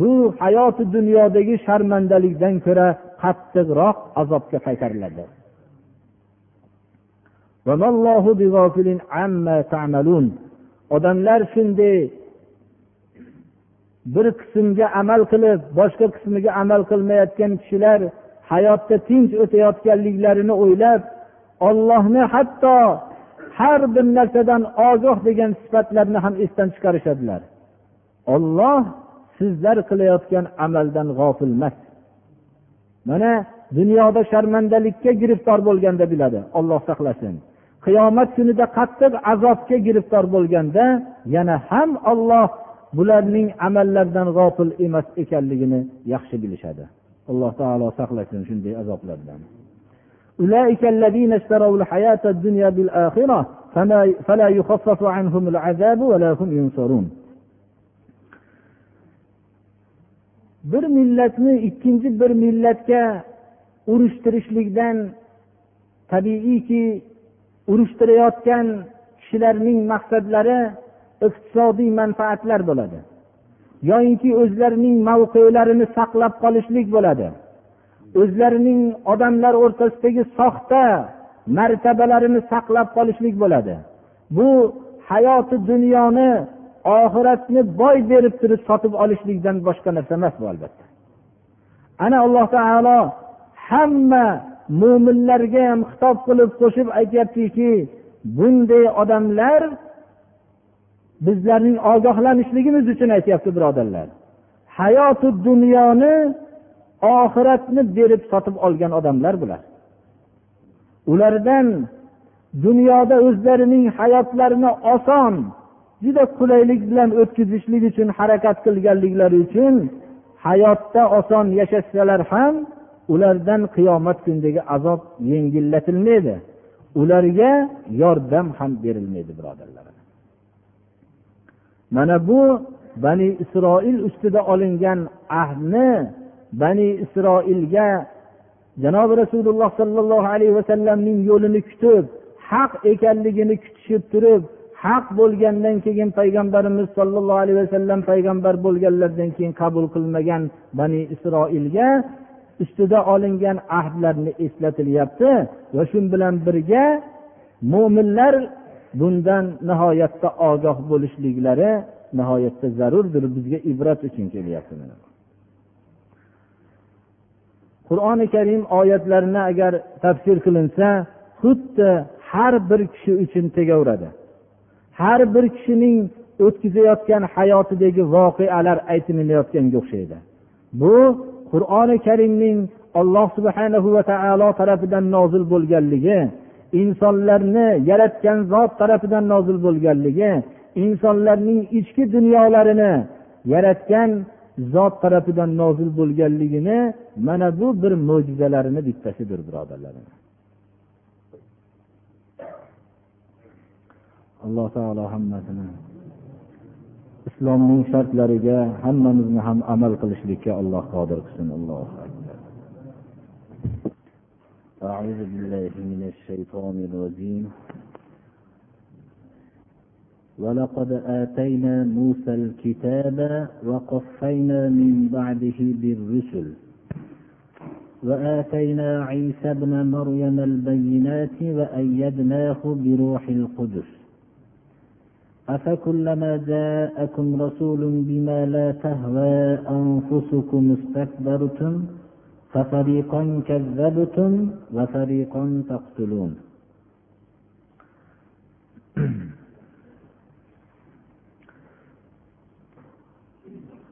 bu hayoti dunyodagi sharmandalikdan ko'ra qattiqroq azobga qaytariladi. Odamlar shunday bir qismga amal qilib boshqa qismiga amal qilmayotgan kishilar hayotda tinch o'tayotganliklarini o'ylab ollohni hatto har bir narsadan ogoh degan sifatlarni ham esdan chiqarishadilar. Olloh sizlar qilayotgan amaldan g'ofil emas. Mana dunyoda sharmandalikka giriftor bo'lganda biladi. Olloh saqlasin. Qiyomat kunida qattiq azobga giriftor bo'lganda yana ham olloh bularning amallaridan g'ofil emas ekanligini yaxshi bilishadi. Alloh taolo saqlasin shunday azoblardan. أولئك الذين اشتروا الحياة الدنيا بالآخرة فلا يخفف عنهم العذاب ولا هم ينصرون bir millatni ikkinchi bir millatga urushtirishlikdan tabiiyki urushtirayotgan kishilarning maqsadlari iqtisodiy manfaatlar bo'ladi yoyinki o'zlarining mavqelarini saqlab qolishlik bo'ladi O'zlarining odamlar o'rtasidagi soxta martabalarini saqlab qolishlik bo'ladi. Bu hayoti dunyoni oxiratni boy berib turib sotib olishlikdan boshqa narsa emas bu albatta. Ana alloh taolo hamma mo'minlarga ham xitob qilib qo'shib aytyaptiki bunday odamlar bizlarning ogohlanishligimiz uchun aytyapti birodarlar. Hayoti dunyoni oxiratni berib sotib olgan odamlar bular. Ulardan dunyoda o'zlarining hayotlarini oson juda qulaylik bilan o'tkazishlik uchun harakat qilganliklari uchun hayotda oson yashashsalar ham ulardan qiyomat kunidagi azob yengillatilmaydi. Ularga yordam ham berilmaydi birodarlar. Mana bu bani isroil ustida olingan ahdni bani isroilga janobi rasululloh sollallohu alayhi vasallamning yo'lini kutib haq ekanligini kutishib turib haq bo'lgandan keyin payg'ambarimiz sollallohu alayhi vasallam payg'ambar bo'lganlaridan keyin qabul qilmagan bani isroilga ustida olingan ahdlarni eslatilyapti va shu bilan birga mo'minlar bundan nihoyatda ogoh bo'lishliklari nihoyatda zarurdir bizga ibrat uchun kelyapti qur'oni karim oyatlarini agar tafsir qilinsa xuddi har bir kishi uchun tegaveradi. Har bir kishining o'tkazayotgan hayotidagi voqealar aytilayotganga o'xshaydi. Bu qur'oni karimning alloh subhanahu va taolo tarafidan nozil bo'lganligi insonlarni yaratgan zot tarafidan nozil bo'lganligi insonlarning ichki dunyolarini yaratgan zot tarafidan nozil bo'lganligini mana bu bir mo'jizalarini bittasidir birodarlar alloh taolo hammasini islomning shartlariga hammamizni ham amal qilishlikka alloh qodir qilsin allohu akbar أعوذ بالله من الشيطان الرجيم ولقد آتينا موسى الكتاب وقفينا من بعده بالرسل وآتينا عيسى ابن مريم البينات وأيدناه بروح القدس أفكلما جاءكم رسول بما لا تهوى أنفسكم استكبرتم ففريقا كذبتم وفريقا تقتلون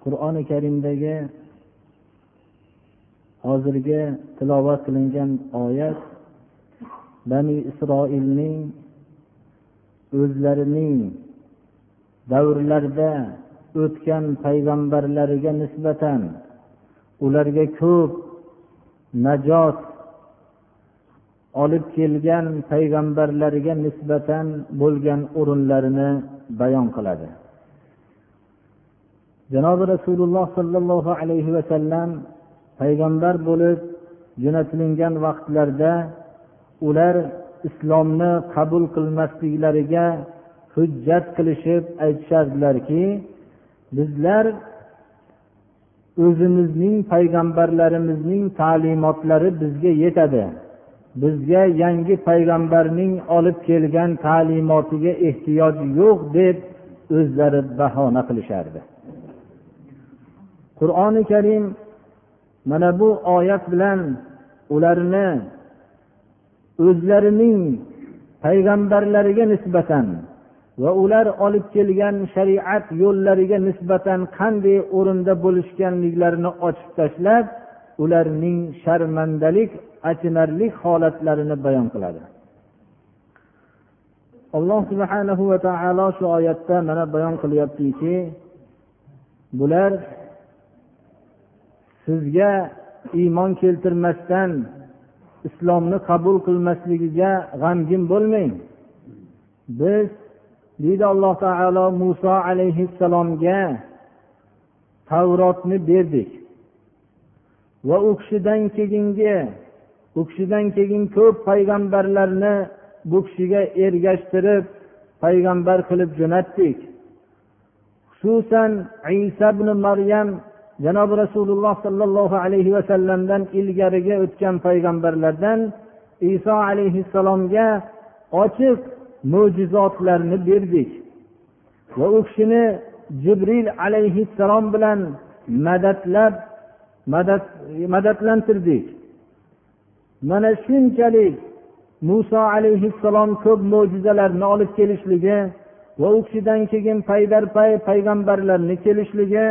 qur'oni karimdagi hozirgi tilovat qilingan oyat bani isroilning o'zlarining davrlarda o'tgan payg'ambarlariga nisbatan ularga ko'p najot olib kelgan payg'ambarlariga nisbatan bo'lgan o'rinlarini bayon qiladi. Janobi rasululloh sollallohu alayhi vasallam payg'ambar bo'lib jo'natilingan vaqtlarda ular islomni qabul qilmasliklariga hujjat qilishib aytishardilarki bizlar o'zimizning payg'ambarlarimizning ta'limotlari bizga yetadi. Bizga yangi payg'ambarning olib kelgan ta'limotiga ehtiyoj yo'q deb o'zlari bahona qilishardi. Qur'oni karim mana bu oyat bilan ularni o'zlarining payg'ambarlariga nisbatan va ular olib kelgan shariat yo'llariga nisbatan qanday o'rinda bo'lishganliklarini ochib tashlab ularning sharmandalik achinarli holatlarini bayon qiladi. Alloh subhanahu va taolo shu oyatda mana bayon qilyaptiki bular sizga iymon keltirmasdan islomni qabul qilmasligiga g'amgin bo'lmang. Biz deydi alloh taolo muso alayhissalomga tavrotni berdik. Va u kishidan keyingi u kishidan keyin ko'p payg'ambarlarni bu kishiga ergashtirib payg'ambar qilib jo'natdik. Xususan isa ibn maryam janobi rasululloh sollallohu alayhi vasallamdan ilgariga o'tgan payg'ambarlardan iso alayhissalomga ochiq mo'jizotlarni berdik. Va u kishini jibril alayhissalom bilan madadlab madad madadlantirdik. Mana shunchalik muso alayhissalom ko'p mo'jizalarni olib kelishligi va u kishidan keyin paydarpay payg'ambarlarni kelishligi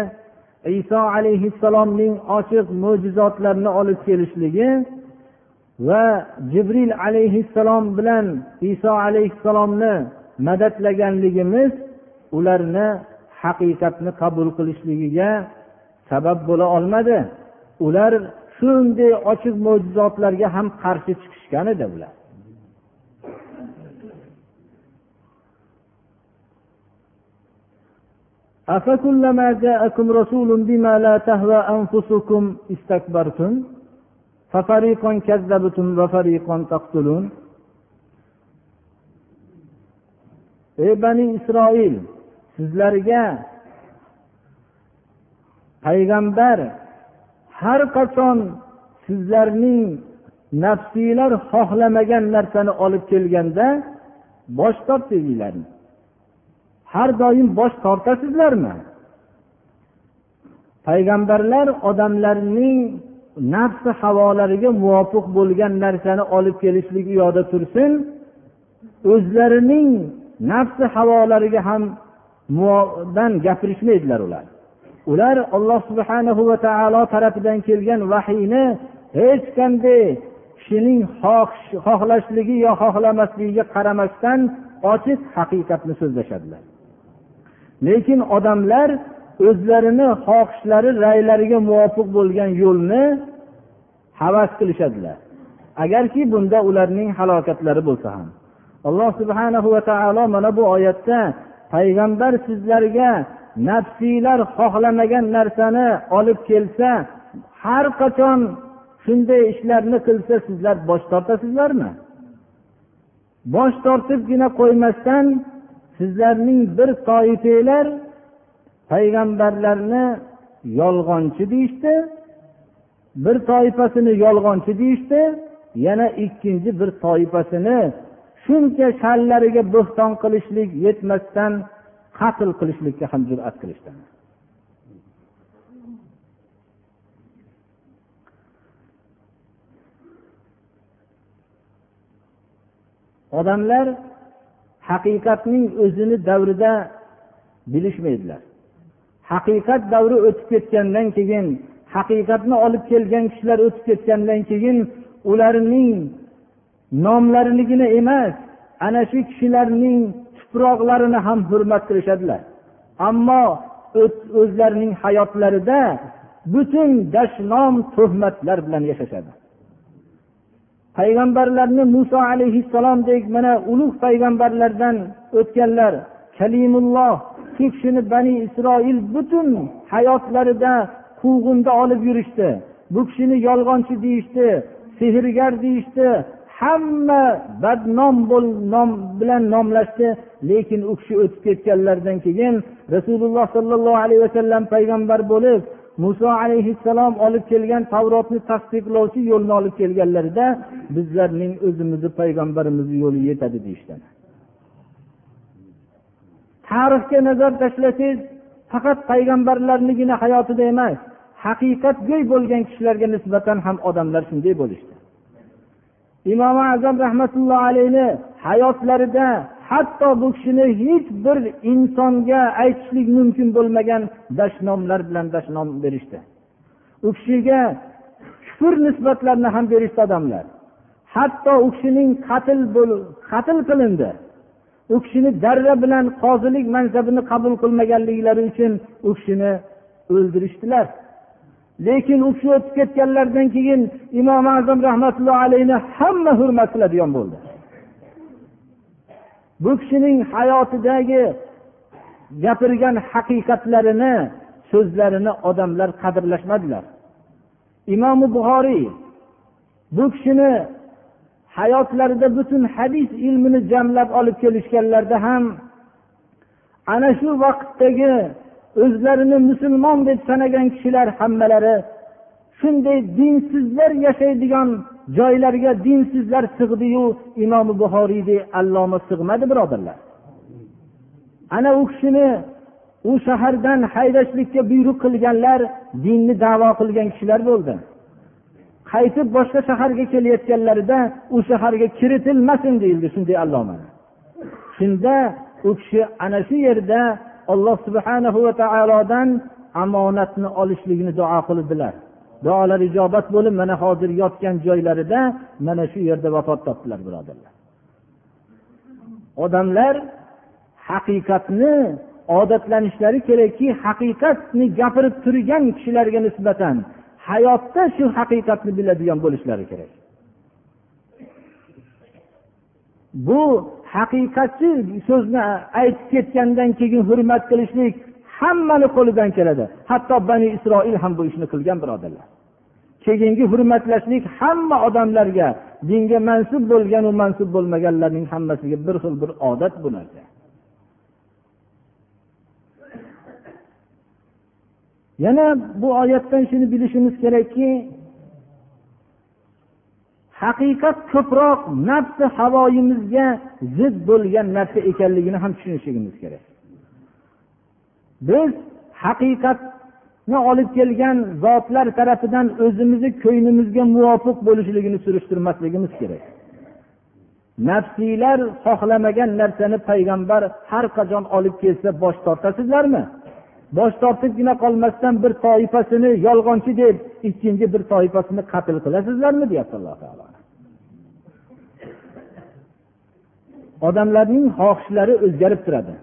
iso alayhissalomning ochiq mo'jizotlarni olib kelishligi va jibril alayhissalom bilan iso alayhissalomni madadlaganligimiz ularni haqiqatni qabul qilishligiga sabab bo'la olmadi. Ular shunday ochiq mo'jizotlarga ham qarshi chiqishgan edi ular. أفكلما جاءكم رسول بما لا تهوى أنفسكم استكبرتم ففريقا كذبتم وفريقا تقتلون ey bani isroil sizlarga payg'ambar har qachon sizlarning nafsiylar xohlamagan narsani olib kelganda bosh tortinglar har doim bosh tortasizlarmi? Payg'ambarlar odamlarning nafsi havolariga muvofiq bo'lgan narsani olib kelishlik u yoqda tursin o'zlarining nafsi havolariga ham gapirishmaydilar ular. Ular alloh subhanahu va taolo tarafidan kelgan vahiyni hech qanday kishining xohlashligi yo xohlamasligiga qaramasdan ochiq haqiqatni so'zlashadilar. Lekin odamlar o'zlarini xohishlari raylariga muvofiq bo'lgan yo'lni havas qilishadilar. Agarki bunda ularning halokatlari bo'lsa ham. Alloh subhanahu va taolo mana bu oyatda payg'ambar sizlarga nafsiylar xohlamagan narsani olib kelsa har qachon shunday ishlarni qilsa sizlar bosh tortasizlarmi? Bosh tortibgina qo'ymasdan sizlarning bir toifanglar payg'ambarlarni yolg'onchi deyishdi bir toifasini yolg'onchi deyishdi yana ikkinchi bir toifasini shuncha sha'nlariga bo'xton qilishlik yetmasdan qatl qilishlikka ham jur'at qilishdi. Odamlar haqiqatning o'zini davrida bilishmaydilar. Haqiqat davri o'tib ketgandan keyin haqiqatni olib kelgan kishilar o'tib ketgandan keyin ularning nomlarinigina emas ana shu kishilarning tuproqlarini ham hurmat qilishadilar. Ammo o'zlarining hayotlarida butun dashnom tuhmatlar bilan yashashadi. Payg'ambarlarni muso alayhissalomdek mana ulug' payg'ambarlardan o'tganlar kalimulloh shu kishini bani isroil butun hayotlarida quvg'inda olib yurishdi. Bu kishini yolg'onchi deyishdi sehrgar deyishdi hamma badnom nom bilan nomlashdi lekin u kishi o'tib ketganlaridan keyin rasululloh sollallohu alayhi vasallam payg'ambar bo'lib muso alayhissalom olib kelgan tavrotni tasdiqlovchi yo'lni olib kelganlarida bizlarning o'zimizni payg'ambarimizni yo'li yetadi deyishdi tarixga nazar tashlasangiz faqat payg'ambarlarnigina hayotida emas haqiqatgo'y bo'lgan kishilarga nisbatan ham odamlar shunday bo'lishdi. Imom azam rahmatullohi alayhi hayotlarida hatto bu kishini hech bir insonga aytishlik mumkin bo'lmagan dashnomlar bilan dashnom berishdi. U kishiga kufr nisbatlarini ham berishdi odamlar. Hatto u kishining qatl qatl qilindi. U kishini darra bilan qozilik mansabini qabul qilmaganliklari uchun u kishini o'ldirishdilar. Lekin u kishi o'tib ketganlaridan keyin imom azam rahmatullohi alayhi hamma hurmat qiladigan bo'ldi. Bu kishining hayotidagi gapirgan haqiqatlarini so'zlarini odamlar qadrlashmadilar. Imomi buxoriy bu kishini hayotlarida butun hadis ilmini jamlab olib kelishganlarida ham ana shu vaqtdagi o'zlarini musulmon deb sanagan kishilar hammalari shunday dinsizlar yashaydigan joylarga dinsizlar sig'diyu imom buxoriydek alloma sig'madi birodarlar. Ana u kishini u shahardan haydashlikka buyruq qilganlar dinni davo qilgan kishilar bo'ldi. Qaytib boshqa shaharga kelayotganlarida u shaharga kiritilmasin deyildi shunday alloma. Shunda u kishi ana shu yerda alloh subhanahu va taolodan omonatni olishligini duo qildilar. Duolar ijobat bo'lib mana hozir yotgan joylarida mana shu yerda vafot topdilar birodarlar. Odamlar haqiqatni odatlanishlari kerakki haqiqatni gapirib turgan kishilarga nisbatan hayotda shu haqiqatni biladigan bo'lishlari kerak. Bu haqiqatchi so'zni aytib ketgandan keyin hurmat qilishlik hammani qo'lidan keladi. Hatto bani isroil ham bu ishni qilgan birodarlar. Keyingi hurmatlashlik hamma odamlarga dinga mansub bo'lganu mansub bo'lmaganlarning hammasiga bir xil bir odat bu narsa. Yana bu oyatdan shuni bilishimiz kerakki haqiqat ko'proq nafsi havoyimizga zid bo'lgan narsa ekanligini ham tushunishligimiz kerak. Biz haqiqatni olib kelgan zotlar tarafidan o'zimizni ko'nglimizga muvofiq bo'lishligini surishtirmasligimiz kerak. Nafsiylar xohlamagan narsani payg'ambar har qachon olib kelsa bosh tortasizlarmi? Bosh tortibgina qolmasdan bir toifasini yolg'onchi deb ikkinchi bir toifasini qatl qilasizlarmi? deyapti alloh taolo. Odamlarning xohishlari o'zgarib turadi.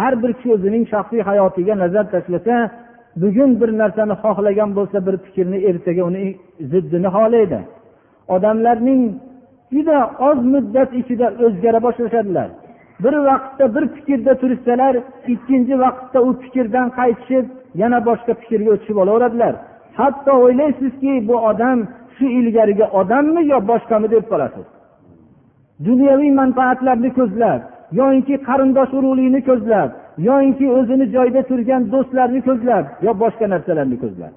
Har bir kishi o'zining shaxsiy hayotiga nazar tashlasa bugun bir narsani xohlagan bo'lsa bir fikrni ertaga uni ziddini xohlaydi. Odamlarning juda oz muddat ichida o'zgara boshlashadilar. Bir vaqtda bir fikrda turishsalar ikkinchi vaqtda u fikrdan qaytishib yana boshqa fikrga o'tishib olaveradilar. Hatto o'ylaysizki bu odam shu ilgarigi odammi yo boshqami deb qolasiz dunyoviy manfaatlarni ko'zlab yoinki qarindosh urug'likni ko'zlab yoinki o'zini joyida turgan do'stlarni ko'zlab yo boshqa narsalarni ko'zlab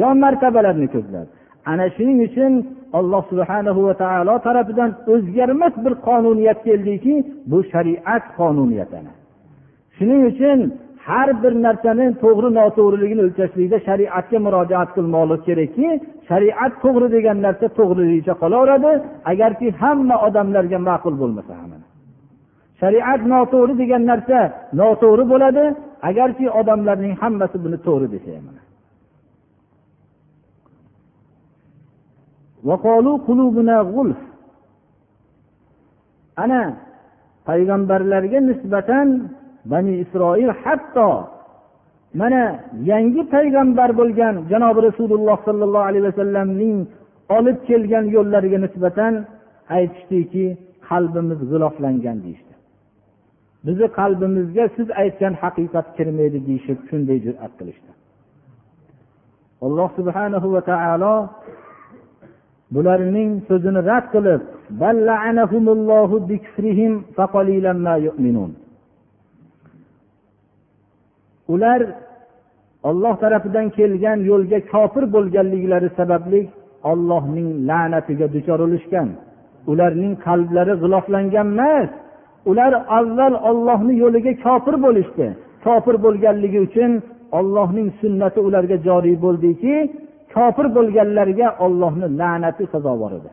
yo martabalarni ko'zlab. Ana shuning uchun alloh subhanahu va taolo tarafidan o'zgarmas bir qonuniyat keldiki bu shariat qonuniyati shuning uchun har bir narsani to'g'ri noto'g'riligini o'lchashlikda shariatga murojaat qilmoqlik kerakki shariat to'g'ri degan narsa to'g'riligicha qolaveradi agarki hamma odamlarga ma'qul bo'lmasa ham shariat noto'g'ri degan narsa noto'g'ri bo'ladi agarki odamlarning hammasi buni to'g'ri desa ham ana payg'ambarlarga nisbatan bani isroil hatto mana yangi payg'ambar bo'lgan janobi rasululloh sollallohu alayhi vasallamning olib kelgan yo'llariga nisbatan aytishdiki qalbimiz g'iloflangan deyishdi. Bizni qalbimizga siz aytgan haqiqat kirmaydi deyishib shunday jur'at qilishdi. Alloh subhanahu va taolo bularning so'zini rad qilib ular olloh tarafidan kelgan yo'lga kofir bo'lganliklari sababli ollohning la'natiga duchor bo'lishgan ularning qalblari g'iloflangan emas. Ular avval ollohni yo'liga kofir bo'lishdi. Kofir bo'lganligi uchun ollohning sunnati ularga joriy bo'ldiki kofir bo'lganlarga ollohni la'nati sazovor edi.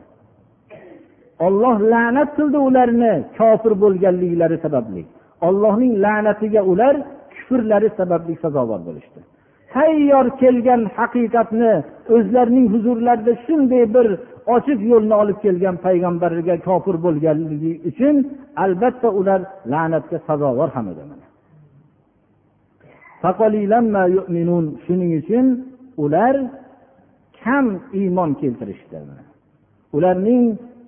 Olloh la'nat qildi ularni kofir bo'lganliklari sababli. Ollohning la'natiga ular kufrlari sababli sazovor bo'lishdi. Tayyor kelgan haqiqatni o'zlarining huzurlarida shunday bir ochiq yo'lni olib kelgan payg'ambarga kofir bo'lganligi uchun albatta ular la'natga sazovor ham edi shuning uchun ular kam iymon keltirishdi ularning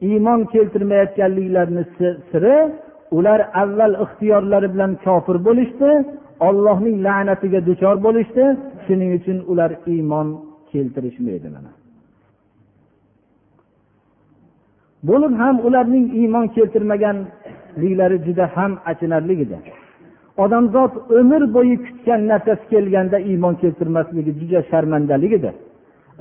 iymon keltirmayotganliklarini siri ular avval ixtiyorlari bilan kofir bo'lishdi ollohning la'natiga duchor bo'lishdi shuning uchun ular iymon keltirishmaydi mana bo'lib ham ularning iymon keltirmaganliklari juda ham achinarli edi odamzod umr bo'yi kutgan narsasi kelganda iymon keltirmasligi juda sharmandalik edi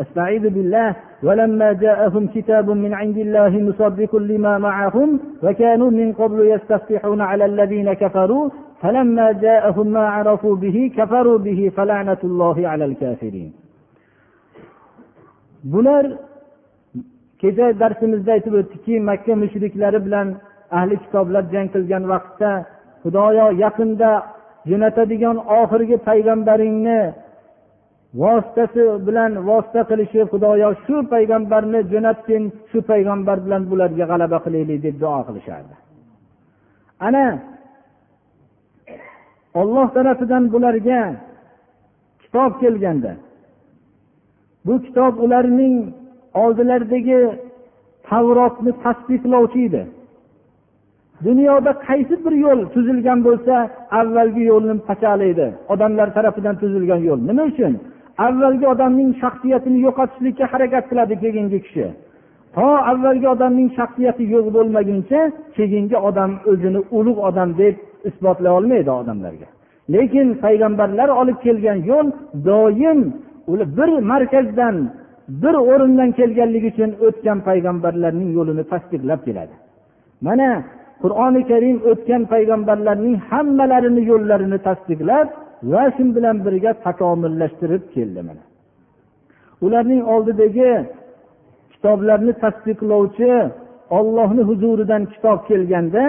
استعيذ بالله ولما جاءهم كتاب من عند الله مصدق لما معهم وكانوا من قبل يستفتحون على الذين كفروا فلما جاءهم ما عرفوا به كفروا به فلعنة الله على الكافرين bular kecha darsimizda aytib o'tdikki makka mushriklari bilan ahli kitoblar jang qilgan vaqtda xudoyo yaqinda jo'natadigan oxirgi payg'ambaringni vositasi bilan vosita qilishib xudoyo shu payg'ambarni jo'natgin shu payg'ambar bilan bularga g'alaba qilaylik deb duo qilishardi ana olloh tarafidan bularga kitob kelganda bu kitob ularning oldilaridagi tavrotni tasdiqlovchi edi. Dunyoda qaysi bir yo'l tuzilgan bo'lsa avvalgi yo'lni pachalaydi odamlar tarafidan tuzilgan yo'l. Nima uchun? Avvalgi odamning shaxsiyatini yo'qotishlikka harakat qiladi keyingi kishi. To avvalgi odamning shaxsiyati yo'q bo'lmaguncha keyingi odam o'zini ulug' odam deb isbotlay olmaydi odamlarga. Lekin payg'ambarlar olib kelgan yo'l doim bir markazdan bir o'rindan kelganligi uchun o'tgan payg'ambarlarning yo'lini tasdiqlab keladi. Mana qur'oni karim o'tgan payg'ambarlarning hammalarini yo'llarini tasdiqlab va shu bilan birga takomillashtirib keldi mana. Ularning oldidagi kitoblarni tasdiqlovchi ollohni huzuridan kitob kelganda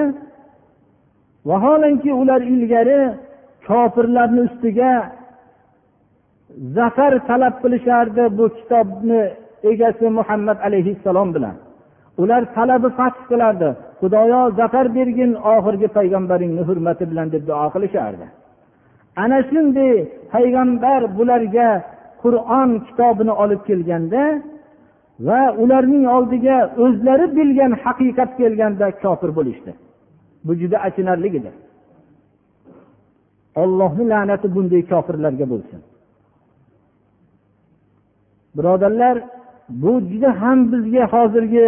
vaholanki ular ilgari kofirlarni ustiga zafar talab qilishardi bu kitobni egasi muhammad alayhissalom bilan. Ular talabi fath qilardi. Xudoyo zafar bergin oxirgi payg'ambaringni hurmati bilan deb duo qilishardi. Ana shunday payg'ambar bularga qur'on kitobini olib kelganda va ularning oldiga o'zlari bilgan haqiqat kelganda kofir bo'lishdi. Bu juda achinarli edi ollohni la'nati bunday kofirlarga bo'lsin. Birodarlar bu juda ham bizga hozirgi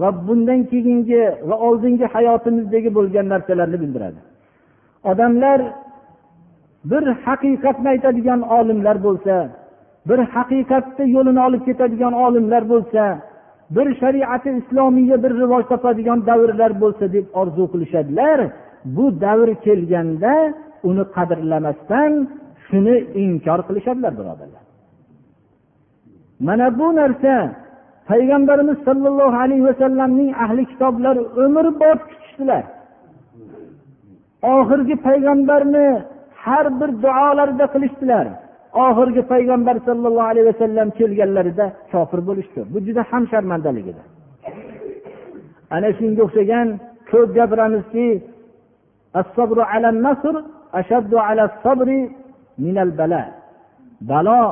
va bundan keyingi va oldingi hayotimizdagi bo'lgan narsalarni bildiradi. Odamlar bir haqiqatni aytadigan olimlar bo'lsa bir haqiqatni yo'lini olib ketadigan olimlar bo'lsa bir shariati islomiya bir rivoj topadigan davrlar bo'lsa deb orzu qilishadilar bu davr kelganda uni qadrlamasdan shuni inkor qilishadilar birodarlar. Mana bu narsa payg'ambarimiz sollallohu alayhi vasallamning ahli kitoblar umrbod kutishdilar. Oxirgi payg'ambarni har bir duolarida qilishdilar. Oxirgi payg'ambar sollallohu alayhi vasallam kelganlarida kofir bo'lishdi. Bu juda ham sharmandalik edi ana shunga o'xshagan ko'p gapiramizki balo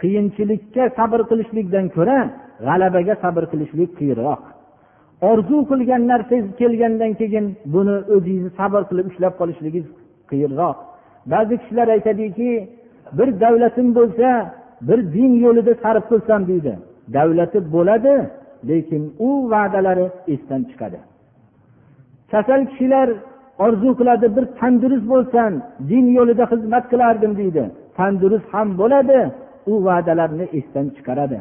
qiyinchilikka sabr qilishlikdan ko'ra g'alabaga sabr qilishlik qiyinroq. Orzu qilgan narsangiz kelgandan keyin buni o'zingizni sabr qilib ushlab qolishligingiz qiyinroq. Ba'zi kishilar aytadiki bir davlatim bo'lsa bir din yo'lida sarf qilsam deydi. Davlati bo'ladi lekin u va'dalari esdan chiqadi. Kasal kishilar orzu qiladi bir tandurust bo'lsam din yo'lida xizmat qilardim deydi. Tandurust ham bo'ladi u va'dalarni esdan chiqaradi.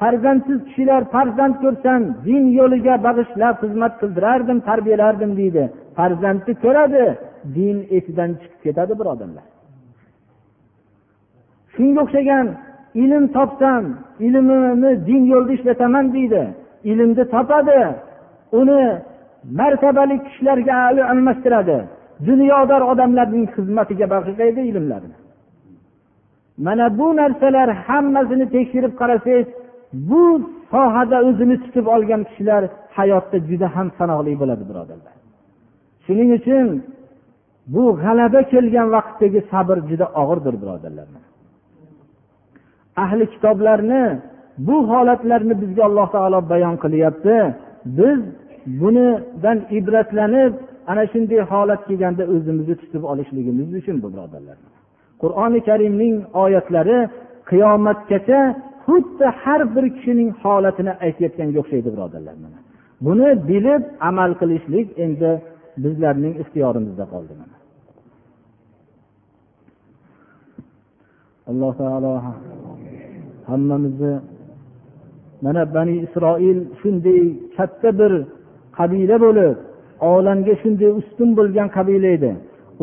Farzandsiz kishilar farzand ko'rsam din yo'liga bag'ishlab xizmat qildirardim tarbiyalardim deydi. Farzandni ko'radi din esidan chiqib ketadi birodarlar shunga o'xshagan ilm topsam ilmimni din yo'lida ishlataman deydi. Ilmni topadi. Uni martabali kishilarga almashtiradi. Dunyodor odamlarning xizmatiga bag'ishlaydi ilmlarni. Mana bu narsalar hammasini tekshirib qarasangiz bu sohada o'zini tutib olgan kishilar hayotda juda ham sanoqli bo'ladi birodarlar. Shuning uchun bu g'alaba kelgan vaqtdagi sabr juda og'irdir birodarlar. Ahli kitoblarni bu holatlarni bizga alloh taolo bayon qilyapti. Biz bunidan ibratlanib ana shunday holat kelganda o'zimizni tutib olishligimiz uchun bu birodarlar. Qur'oni karimning oyatlari qiyomatgacha xuddi har bir kishining holatini aytayotganga o'xshaydi birodarlar buni bilib amal qilishlik endi bizlarning ixtiyorimizda qoldi alloh taolo hammamizni. Mana bani isroil shunday katta bir qabila bo'lib olamga shunday ustun bo'lgan qabila edi.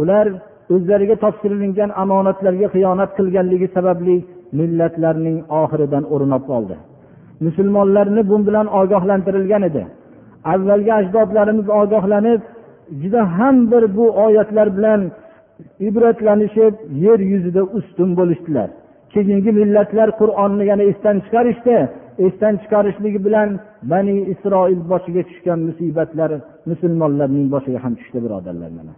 Ular o'zlariga topshirilgan omonatlarga xiyonat qilganligi sababli millatlarning oxiridan o'rin olib qoldi. Musulmonlarni bu bilan ogohlantirilgan edi. Avvalgi ajdodlarimiz ogohlanib juda ham bir bu oyatlar bilan ibratlanishib yer yuzida ustun bo'lishdilar. Keyingi millatlar qur'onni yana esdan chiqarishdi. Esdan chiqarishligi bilan bani isroil boshiga tushgan musibatlar musulmonlarning boshiga ham tushdi birodarlar mana.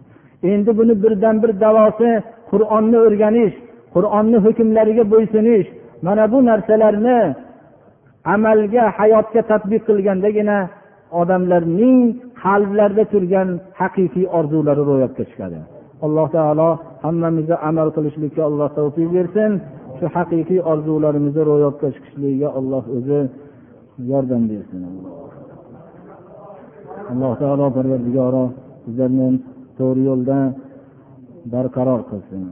Endi buni birdan bir davosi qur'onni o'rganish qur'onni hukmlariga bo'ysunish mana bu narsalarni amalga hayotga tadbiq qilgandagina odamlarning qalblarida turgan haqiqiy orzulari ro'yobga chiqadi alloh taolo hammamizni amal qilishlikka alloh tavfiq bersin. Shu haqiqiy orzularimizni ro'yobga chiqishligiga alloh o'zi yordam bersin. Alloh taolo parvardigoro bizlarni to'g'ri yo'lda barqaror qilsin.